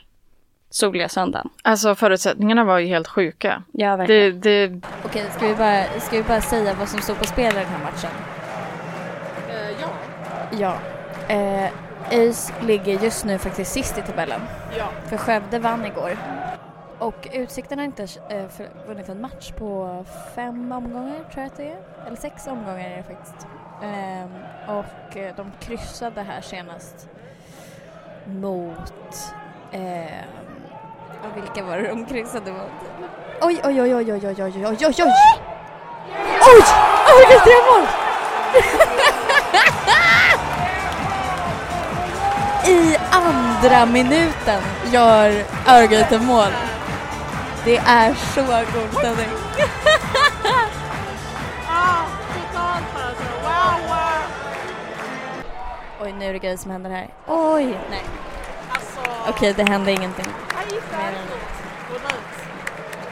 soliga söndagen. Alltså förutsättningarna var ju helt sjuka. Ja, verkligen. Det, det, Okej, ska vi, bara, ska vi bara säga vad som står på spel i den här matchen? Ja. Eh, ÖIS ligger just nu faktiskt sist i tabellen. Ja. För Skövde vann igår. Och Utsikten har inte eh, för, vunnit en match på fem omgångar tror jag att det är. Eller sex omgångar är det faktiskt. Ehm, och eh, de kryssade här senast mot... ja, vilka var det de kryssade mot? Oj, oj, oj, oj, oj, oj, oj, oj, oj, oj! Oj! Oj, vilket drömmål! <laughs> I andra minuten gör Örgryte mål. Det är så god stämning. <laughs> Oj, nu är det grejer som händer här. Oj! Nej. Okej, det hände ingenting. Mer än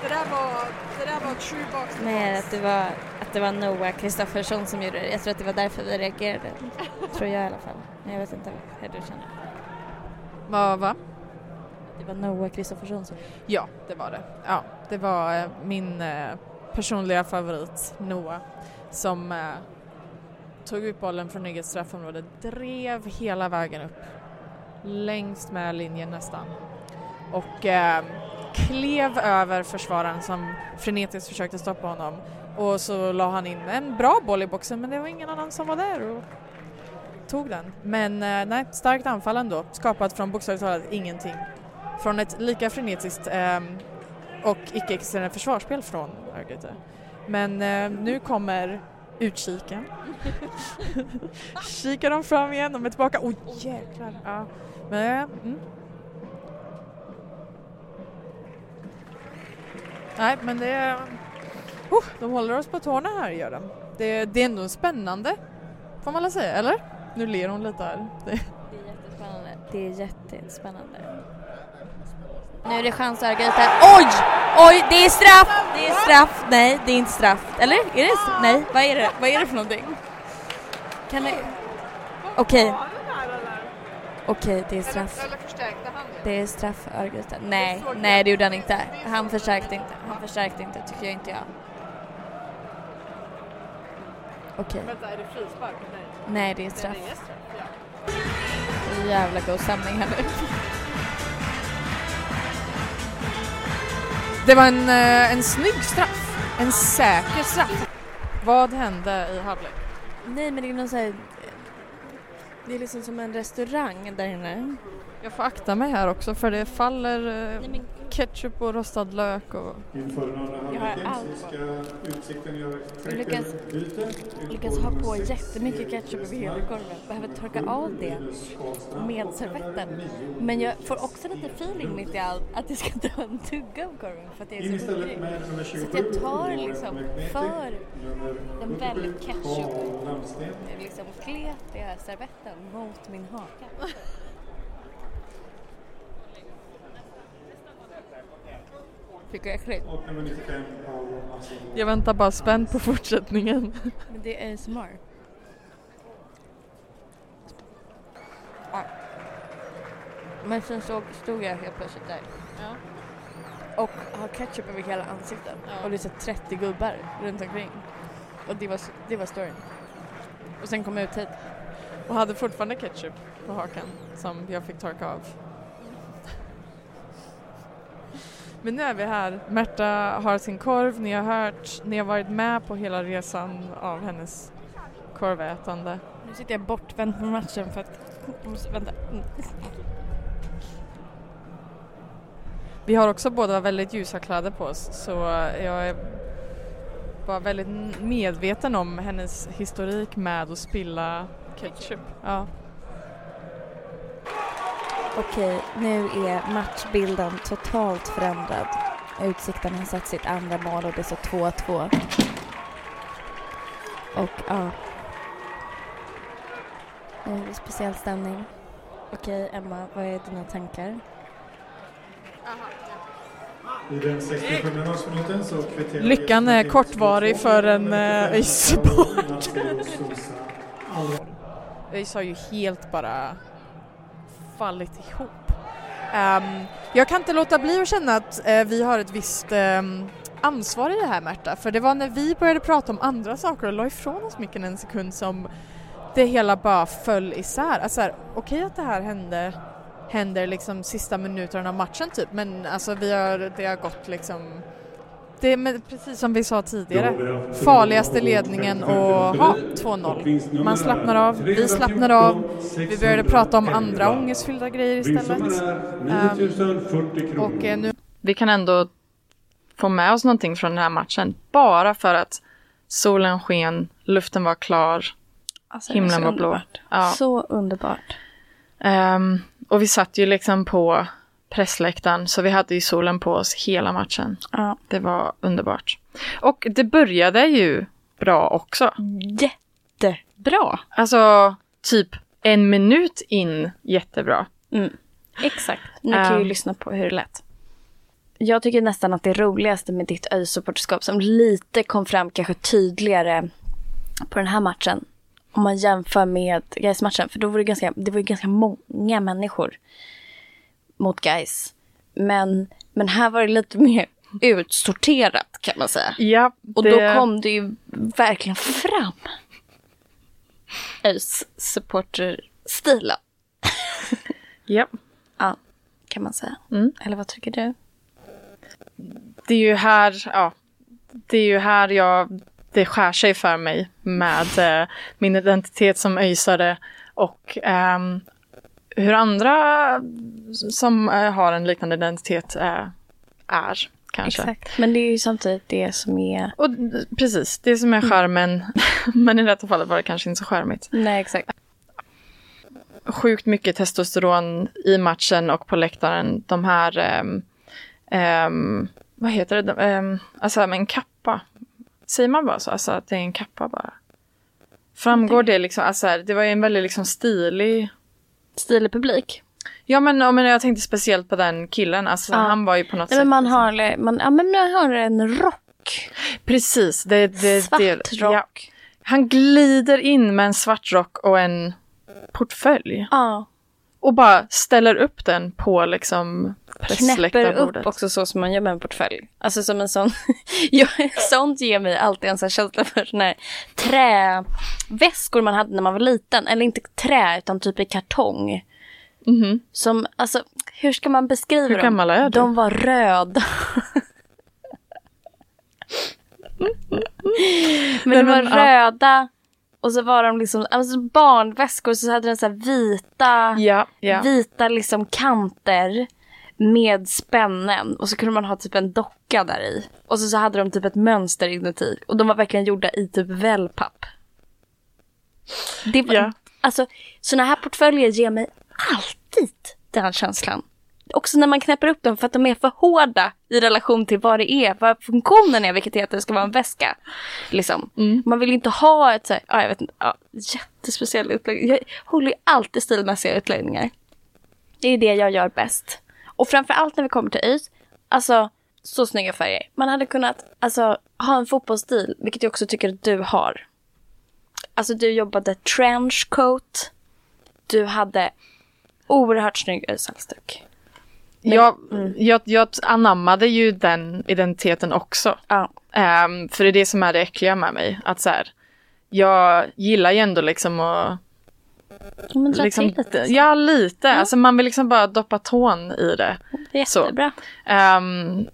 Det där var, det där var true box. Mer att det var, att det var Noah Kristoffersson som gjorde det. Jag tror att det var därför vi reagerade. <laughs> tror jag i alla fall. Men jag vet inte hur du känner. Vad va? Det var Noah Kristoffersson. Ja, det var det. Ja, det var eh, min eh, personliga favorit Noah som eh, tog ut bollen från eget straffområde, drev hela vägen upp längst med linjen nästan och eh, klev över försvararen som frenetiskt försökte stoppa honom och så la han in en bra boll i boxen men det var ingen annan som var där och tog den. Men eh, nej, starkt anfall ändå, skapat från bokstavligt talat ingenting från ett lika frenetiskt ehm, och icke-existerande försvarsspel från Örgryte. Men eh, nu kommer utkiken. Kikar de fram igen, de är tillbaka. Oj jäklar. Ja. Men, eh, mm. Nej men det är... Oh, de håller oss på tårna här gör de. Det, det är ändå spännande. Får man väl säga, eller? Nu ler hon lite här. Det... Är jättespännande. Det är jättespännande. Nu är det chans att Örgryte. Oj! Oj, det är straff! Det är straff! Nej, det är inte straff. Eller? Är det straff? Nej, vad är det? Vad är det för någonting? Kan det... Okej. Okej, det är straff. Det är straff för Örgryte. Nej, nej det gjorde han inte. Han förstärkte inte. Han förstärkte inte, tycker jag inte jag. Okej. Vänta, är det frispark? Nej. Nej, det är straff. Jävla god stämning här nu. Det var en, eh, en snygg straff. En säker straff. Vad hände i halvlek? Nej, men det är någon så här... Det är liksom som en restaurang där inne. Jag får akta mig här också för det faller eh, Nej, men ketchup och rostad lök och... Inför den andra Jag har halvleken allt. så ska Utsikten göra ett lyckas- lyckas ha på jättemycket ketchup över hela korven. Behöver torka av det med servetten. Men jag får också lite feeling mitt i allt att jag ska ta en tugga av korven för att jag är så hungrig. med nummer 27. Så att jag tar liksom för den 77, väldigt ketchup. Liksom kletiga servetten mot min haka. Tycker jag äckligt. Och nummer 95 Paolo Massimo. Jag väntar bara spänt på fortsättningen. Men det är ASMR. Ja. Men sen såg, stod jag helt plötsligt där. Och har ketchup över hela ansiktet. Och det är så 30 gubbar runt omkring. Och det var, det var storyn. Och sen kom jag ut hit. Och hade fortfarande ketchup på hakan som jag fick torka av. Men nu är vi här. Märta har sin korv, ni har hört, ni har varit med på hela resan av hennes korvätande. Nu sitter jag bortvänd från matchen för att... Vänta. Vi har också båda väldigt ljusa kläder på oss så jag är bara väldigt medveten om hennes historik med att spilla ketchup. Ja. Okej, nu är matchbilden totalt förändrad. Utsikten har satt sitt andra mål och det står 2-2. Och ja. Nu är det speciell stämning. Okej, Emma, vad är dina tankar? I den 67 minuten så kvitterar Lyckan är kortvarig för en eh, ÖIS-support. ÖIS har ju helt bara fallit ihop. Um, jag kan inte låta bli att känna att uh, vi har ett visst um, ansvar i det här Märta, för det var när vi började prata om andra saker och la ifrån oss micken en sekund som det hela bara föll isär. Alltså okej okej att det här hände händer liksom sista minuterna av matchen typ men alltså vi har, det har gått liksom det är med, precis som vi sa tidigare farligaste ledningen och ha 2-0. Man slappnar av, vi slappnar av, vi började prata om andra ångestfyllda grejer istället. Ehm, och eh, nu Vi kan ändå få med oss någonting från den här matchen bara för att solen sken, luften var klar, Alltså, himlen var blå. Ja. Så underbart. Ehm, och vi satt ju liksom på pressläktaren så vi hade ju solen på oss hela matchen. Ja. Det var underbart. Och det började ju bra också. Jättebra. Alltså typ en minut in jättebra. Mm. Exakt. Nu kan ju Um. lyssna på hur det lät. Jag tycker nästan att det roligaste med ditt öjsupporterskap som lite kom fram kanske tydligare på den här matchen. Om man jämför med gais matchen För då var det ganska, det var ju ganska många människor mot Gais. Men, men här var det lite mer utsorterat kan man säga. Ja, Och det- då kom det ju verkligen fram. ÖIS supporterstilen. Ja. Ja, kan man säga. Mm. Eller vad tycker du? det är ju här, ja, det är ju här jag, det skär sig för mig med eh, min identitet som öjsare och ehm, hur andra som eh, har en liknande identitet eh, är. kanske. Exakt. Men det är ju samtidigt det som är... Och precis, det som är charmen. <laughs> men i detta fallet var det kanske inte så charmigt. Nej, exakt. Sjukt mycket testosteron i matchen och på läktaren. De här, ehm, ehm, vad heter det, um, alltså en kappa. Säger man bara så, alltså att det är en kappa bara? Framgår det liksom, alltså det var ju en väldigt liksom stilig Stilig publik. Ja men, ja, men jag tänkte speciellt på den killen, alltså Ja. han var ju på något Nej, sätt men man liksom- har, man, ja, men man har en rock. Precis, det, det, Svart det, rock. Ja. Han glider in med en svart rock och en portfölj Ja. och bara ställer upp den på liksom Knäpper upp också så som man gör med en portfölj. Alltså som en sån, <laughs> sånt ger mig alltid en sån känsla för såna här träväskor man hade när man var liten. Eller inte trä utan typ i kartong. Mhm. Som, alltså hur ska man beskriva Hur dem? gammal är du? De var röda. <laughs> Men de var men, röda. Och så var de liksom alltså barnväskor så hade den så vita, Ja, ja. vita liksom kanter med spännen. Och så kunde man ha typ en docka där i. Och så, så hade de typ ett mönster inuti. Och de var verkligen gjorda i typ wellpapp. Det var, Ja. Alltså såna här portföljer ger mig alltid den känslan. Också när man knäpper upp dem för att de är för hårda i relation till vad det är, vad funktionen är, vilket är att det ska vara en väska. Liksom. Mm. Man vill inte ha ett så här, ja, jag vet inte, ja, jättespeciell utläggning. Jag håller ju alltid stilmässiga utläggningar. Det är det jag gör bäst. Och framför allt när vi kommer till ÖIS, alltså så snygga färger. Man hade kunnat alltså, ha en fotbollsstil, vilket jag också tycker att du har. Alltså du jobbade trenchcoat. Du hade oerhört snygg ÖIS-halsduk. Jag, jag, jag anammade ju den identiteten också. Ja. Ehm, för det är det som är det äckliga med mig. Att så här, jag gillar ju ändå liksom att... Men dra Liksom, till lite. ja, lite. Alltså man vill liksom bara doppa tån i det. Det är så. jättebra. Ehm,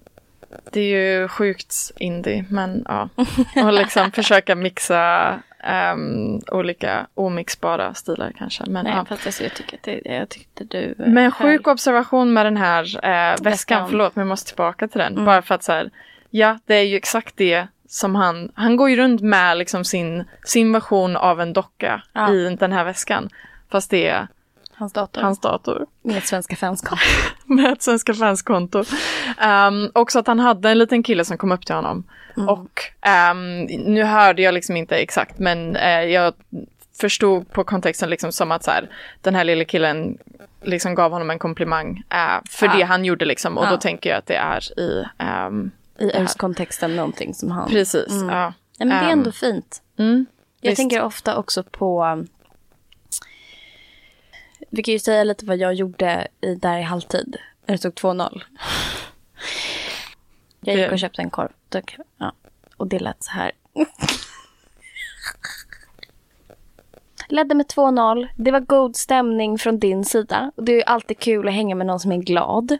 det är ju sjukt indie, men ja. <laughs> Och liksom försöka mixa ehm, olika omixbara stilar kanske. Men, Nej, ja. fast alltså, jag, tycker att det, jag tyckte du... men höll- sjuk observation med den här eh, väskan, Väskan. förlåt men jag måste tillbaka till den. Mm. Bara för att så här, ja det är ju exakt det som han, han går ju runt med liksom sin, sin version av en docka Ja. i den här väskan. Fast det är Hans dator. hans dator. Med svenska fanskap. <laughs> med ett Svenska fanskonto. Um, också att han hade en liten kille som kom upp till honom. Mm. Och ehm, nu hörde jag liksom inte exakt men eh, jag förstod på kontexten liksom som att så här, den här lilla killen liksom gav honom en komplimang eh, för Ja. det han gjorde liksom. Och Ja. då tänker jag att det är i... ehm, I. ÖIS-kontexten någonting som han... Precis, Mm. ja. Ja, men det är Ehm, ändå fint. Mm, Jag visst. tänker ofta också på... um, Vi kan ju säga lite vad jag gjorde i, där i halvtid. När det stod 2-0. Jag gick och köpte en korv. Ja. Och det lät så här. Ledde med 2-0. Det var god stämning från din sida. Och det är ju alltid kul att hänga med någon som är glad.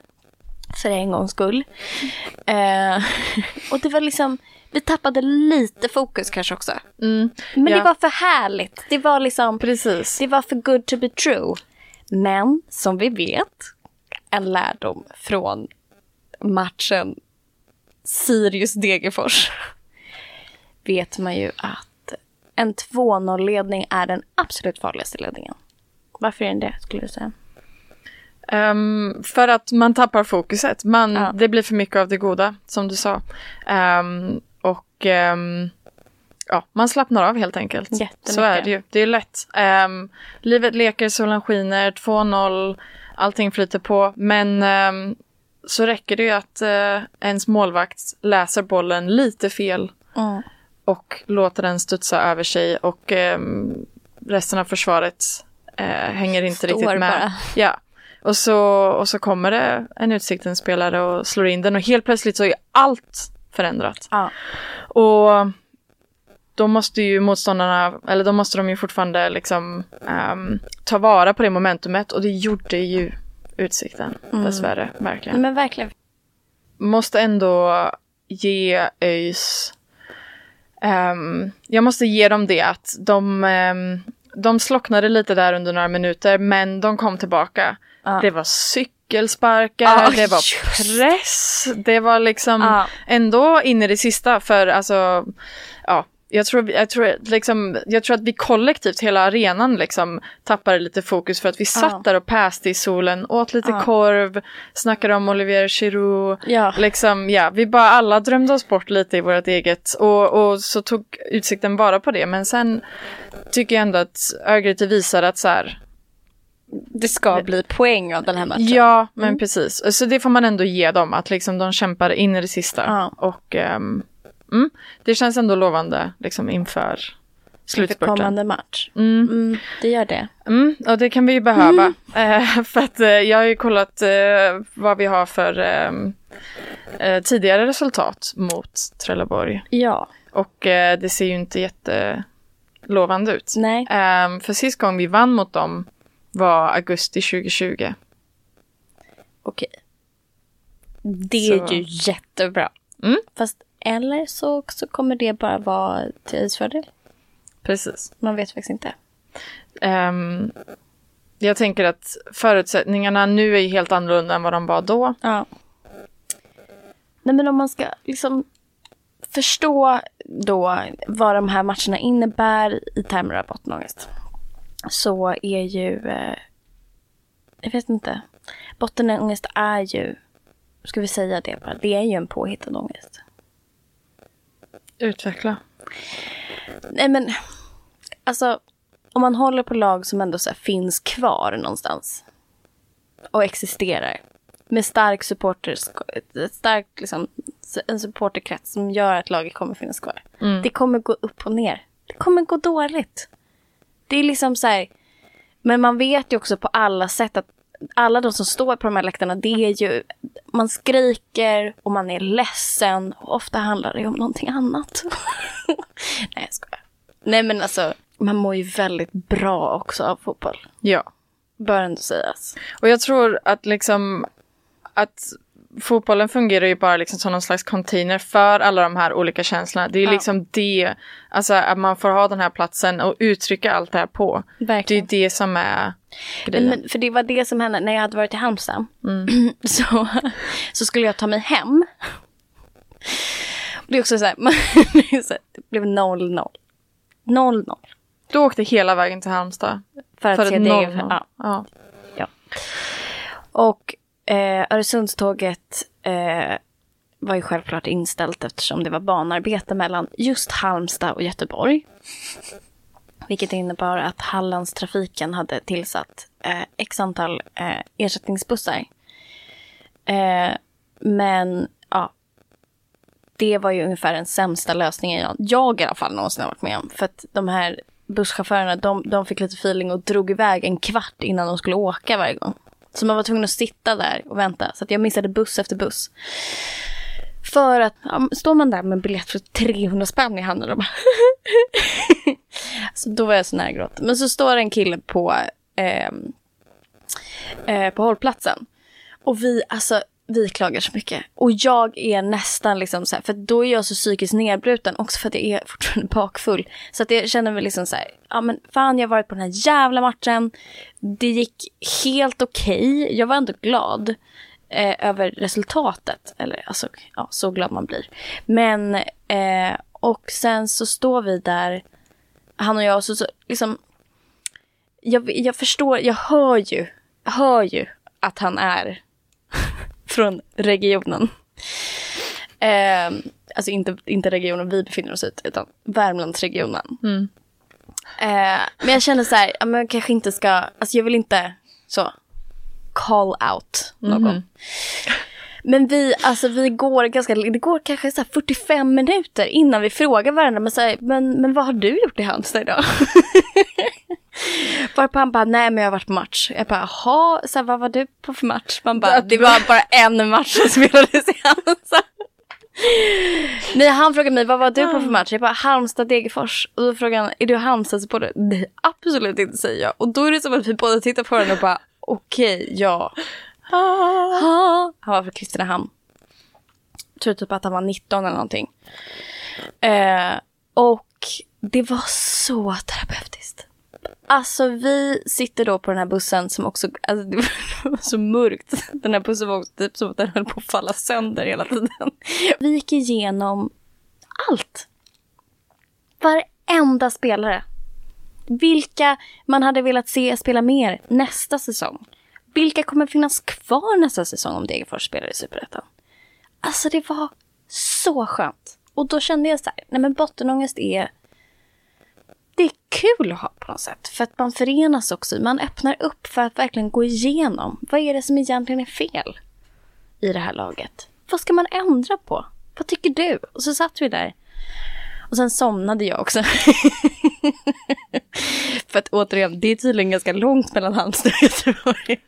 För en gångs skull. Eh, och det var liksom... Vi tappade lite fokus kanske också. Mm, Men det ja. var för härligt. Det var liksom, Precis. det var för good to be true. Men som vi vet, en lärdom från matchen Sirius-Degerfors <laughs> vet man ju att en 2-0-ledning är den absolut farligaste ledningen. Varför är den det, skulle du säga? Ehm, för att man tappar fokuset. Man, Ja. Det blir för mycket av det goda, som du sa. Ehm, och ehm, ja, man slappnar av helt enkelt. Så är det ju. Det är lätt. Livet leker, solen skiner, 2-0, allting flyter på. Men så räcker det ju att uh, ens målvakt läser bollen lite fel Mm. och låter den studsa över sig och resten av försvaret eh, hänger inte Står riktigt med. bara. Ja. Och så, och så kommer det en Utsikten-spelare och slår in den och helt plötsligt så är allt förändrat. Ja. Och då måste ju motståndarna, eller då måste de ju fortfarande liksom ehm, ta vara på det momentumet och det gjorde ju Utsikten dessvärre, verkligen Men verkligen. måste ändå ge ÖIS... ehm, jag måste ge dem det att de, ehm, de slocknade lite där under några minuter men de kom tillbaka. Ja. Det var nyckelsparkar, Ja, det var just. press, det var liksom Ja. ändå in i det sista för alltså, ja, jag tror, jag, tror, liksom, jag tror att vi kollektivt, hela arenan liksom tappade lite fokus för att vi satt där och päste i solen, åt lite korv, snackade om Olivier Giroud, Ja. liksom, ja, vi bara alla drömde oss bort lite i vårt eget och, och så tog utsikten bara på det, men sen tycker jag ändå att Örgryte visade att så här, Det ska bli poäng av den här matchen. Ja, men precis. Så det får man ändå ge dem, att liksom de kämpar in i det sista. Ja. Och mm, det känns ändå lovande liksom inför Inför slutspurten. kommande match. Mm, Mm, det gör det. mm, och det kan vi ju behöva. <laughs> Eh, för att eh, jag har ju kollat eh, vad vi har för ehm, eh, tidigare resultat mot Trelleborg. Ja. Och det ser ju inte jättelovande ut. Nej. Ehm, för sist gång vi vann mot dem var augusti 2020. Okej. Det är Så- ju jättebra. Mm. Fast eller så, så kommer det bara vara till Öjs fördel. Precis. Man vet faktiskt inte. Ehm, jag tänker att förutsättningarna nu är helt annorlunda än vad de var då. Ja. Nej men om man ska liksom förstå då vad de här matcherna innebär i termer av bottenångest. Så är ju, eh, jag vet inte, bottenångest är ju, ska vi säga det bara, det är ju en påhittad ångest. Utveckla. Nej men, alltså om man håller på lag som ändå så finns kvar någonstans och existerar med stark supporter, ett starkt liksom, en supporterkrets som gör att laget kommer finnas kvar. Mm. Det kommer gå upp och ner. Det kommer gå dåligt. Det är liksom så här, men man vet ju också på alla sätt att alla de som står på de här läktarna, det är ju, man skriker och man är ledsen. Och ofta handlar det om någonting annat. <laughs> Nej, jag skojar. Nej, men alltså, man mår ju väldigt bra också av fotboll. Ja. Bör ändå sägas. Och jag tror att liksom att fotbollen fungerar ju bara liksom som någon slags container för alla de här olika känslorna. Det är Ja. liksom det, alltså att man får ha den här platsen och uttrycka allt det här på. Det är Verkligen. det som är grejen. Men, för det var det som hände när jag hade varit i Halmstad. Mm. <clears throat> Så, så skulle jag ta mig hem. Det är också så här, <laughs> man, det blev 0-0. 0-0. Du åkte hela vägen till Halmstad. För att För se ett det. 0-0. Ja. Ja. Och eh, Öresundståget eh, var ju självklart inställt eftersom det var banarbete mellan just Halmstad och Göteborg. Vilket innebar att Hallandstrafiken hade tillsatt eh, x antal eh, ersättningsbussar. Eh, men ja, det var ju ungefär den sämsta lösningen jag, jag i alla fall någonsin har varit med om. För att de här busschaufförerna, de, de fick lite feeling och drog iväg en kvart innan de skulle åka varje gång. Så man var tvungen att sitta där och vänta. Så att jag missade buss efter buss. För att ja, står man där med en biljett för 300 spänn i handen och bara Så <laughs> då var jag så nära gråt. Men så står en kille på, eh, eh, på hållplatsen. Och vi, alltså, vi klagar så mycket. Och jag är nästan liksom så här, för då är jag så psykiskt nedbruten också för att jag är <laughs> fortfarande bakfull. Så att jag känner mig liksom så här, ja men fan jag har varit på den här jävla matchen. Det gick helt okej. Jag var ändå glad eh, över resultatet. Eller alltså, ja, så glad man blir. Men, eh, och sen så står vi där, han och jag, och så, så liksom, jag, jag förstår, jag hör ju, hör ju att han är från regionen. Eh, alltså inte, inte regionen vi befinner oss i, utan Värmlandsregionen. Mm. Eh, men jag känner så här, ja, men jag kanske inte ska, alltså jag vill inte så call out någon. Mhm. Men vi, alltså vi går ganska, det går kanske så här 45 minuter innan vi frågar varandra, men, så här, men, men vad har du gjort i Halmstad idag? <laughs> Varpå <laughs> han bara, nej men jag har varit på match. Jag bara, jaha, så här, vad var du på för match? Man bara, det var bara en match som spelades i Halmstad. <laughs> Nej, han frågade mig, vad var du på för match? Jag bara, Halmstad-Degerfors. Och då frågade han, är du Halmstad-supporter? Nej, absolut inte, säger jag. Och då är det som att vi båda tittar på varandra och bara, okej, ja. Ah. Han var från Kristinehamn. Tror typ att han var 19 eller någonting. Eh, och det var så terapeutiskt. Alltså vi sitter då på den här bussen som också, alltså det var <laughs> så mörkt. Den här bussen var också typ som att den höll på att falla sönder hela tiden. Vi gick igenom allt. Varenda spelare. Vilka man hade velat se spela mer nästa säsong. Vilka kommer finnas kvar nästa säsong om Degerfors spelar i Superettan? Alltså det var så skönt. Och då kände jag så här, nej men bottenångest är det är kul att ha på något sätt. För att man förenas också. Man öppnar upp för att verkligen gå igenom. Vad är det som egentligen är fel i det här laget? Vad ska man ändra på? Vad tycker du? Och så satt vi där. Och sen somnade jag också. <laughs> för att återigen, det är tydligen ganska långt mellan Halmstad och Göteborg.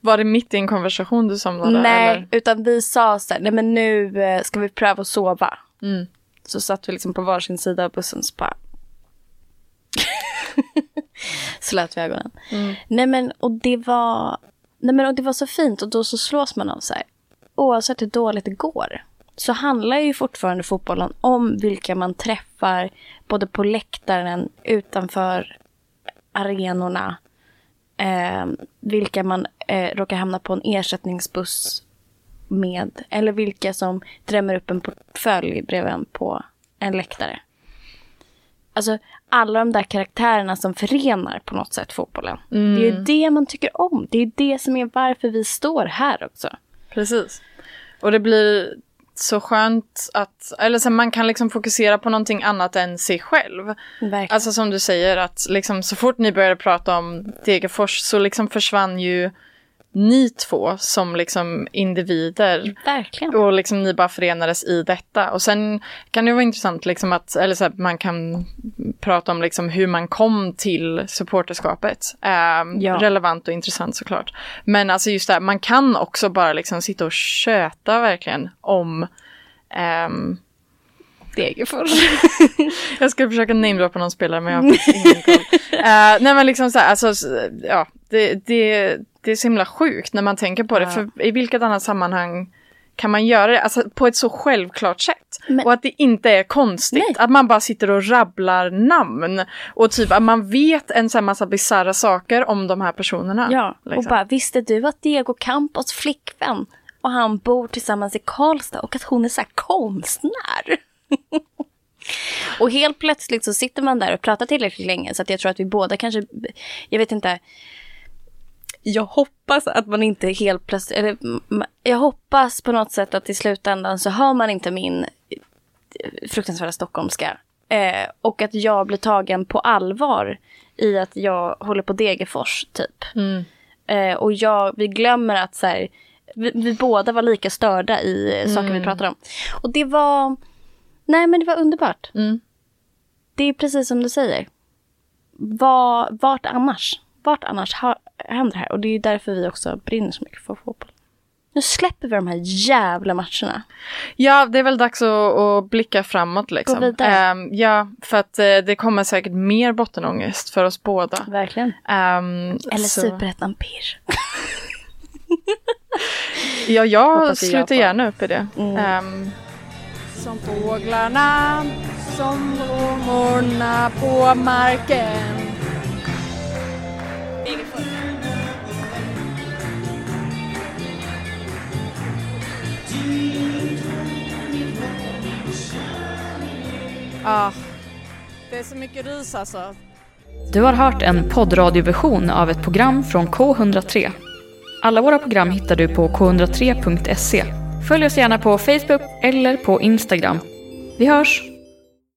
Var det mitt i en konversation du somnade? Nej, eller? utan vi sa så här, nej men nu eh, ska vi pröva att sova. Mm. Så satt vi liksom på varsin sida av bussen så bara... <laughs> Slöt vi ögonen. Mm. Nej men och det var... Nej men och det var så fint och då så slås man av så här. Oavsett hur dåligt det går. Så handlar ju fortfarande fotbollen om vilka man träffar. Både på läktaren, utanför arenorna. Eh, vilka man eh, råkar hamna på en ersättningsbuss med. Eller vilka som drämmer upp en portfölj bredvid en på en läktare. Alltså alla de där karaktärerna som förenar på något sätt fotbollen. Det är ju det man tycker om. Det är det som är varför vi står här också. Precis. Och det blir så skönt att, eller så man kan liksom fokusera på någonting annat än sig själv. Verkligen. Alltså som du säger att liksom så fort ni började prata om Degerfors så liksom försvann ju ni två som liksom individer. Verkligen. Och liksom ni bara förenades i detta. Och sen kan det vara intressant liksom att, eller så här, man kan prata om liksom hur man kom till supporterskapet. Ehm, Ja. Relevant och intressant såklart. Men alltså just det här, man kan också bara liksom sitta och köta verkligen om ehm, Degerfors. <laughs> jag ska försöka namedroppa någon spelare men jag har ingen koll. <laughs> Eh, nej men liksom så här, alltså, ja, det, det, det är så himla sjukt när man tänker på det. Ja. För i vilket annat sammanhang kan man göra det? Alltså på ett så självklart sätt. Men- Och att det inte är konstigt. Nej. Att man bara sitter och rabblar namn. Och typ att man vet en sån massa bisarra saker om de här personerna. Ja, och liksom. bara visste du att Diego Campos flickvän och han bor tillsammans i Karlstad och att hon är så här konstnär? <laughs> och helt plötsligt så sitter man där och pratar tillräckligt länge så att jag tror att vi båda kanske, jag vet inte, jag hoppas att man inte helt plötsligt, eller mm, jag hoppas på något sätt att i slutändan så har man inte min eh, fruktansvärda stockholmska. Eh, och att jag blir tagen på allvar i att jag håller på Degerfors typ. Mm. Eh, och jag, vi glömmer att så här, vi, vi båda var lika störda i eh, saker vi pratade om. Och det var, nej men det var underbart. Mm. Det är precis som du säger. Var, vart annars? Vart annars händer det här? Och det är därför vi också brinner så mycket för fotboll. Nu släpper vi de här jävla matcherna. Ja, det är väl dags att, att blicka framåt liksom. Gå vidare. Ehm, ja, för att eh, det kommer säkert mer bottenångest för oss båda. Verkligen. Ehm, Eller så- Superettan-pirr. <laughs> Ja, jag Hoppas slutar jag gärna upp i det. Mm. Ehm, Som fåglarna, som blommorna på marken. Ah, det är så mycket ris alltså. Du har hört en poddradioversion av ett program från K103. Alla våra program hittar du på k103.se. Följ oss gärna på Facebook eller på Instagram. Vi hörs!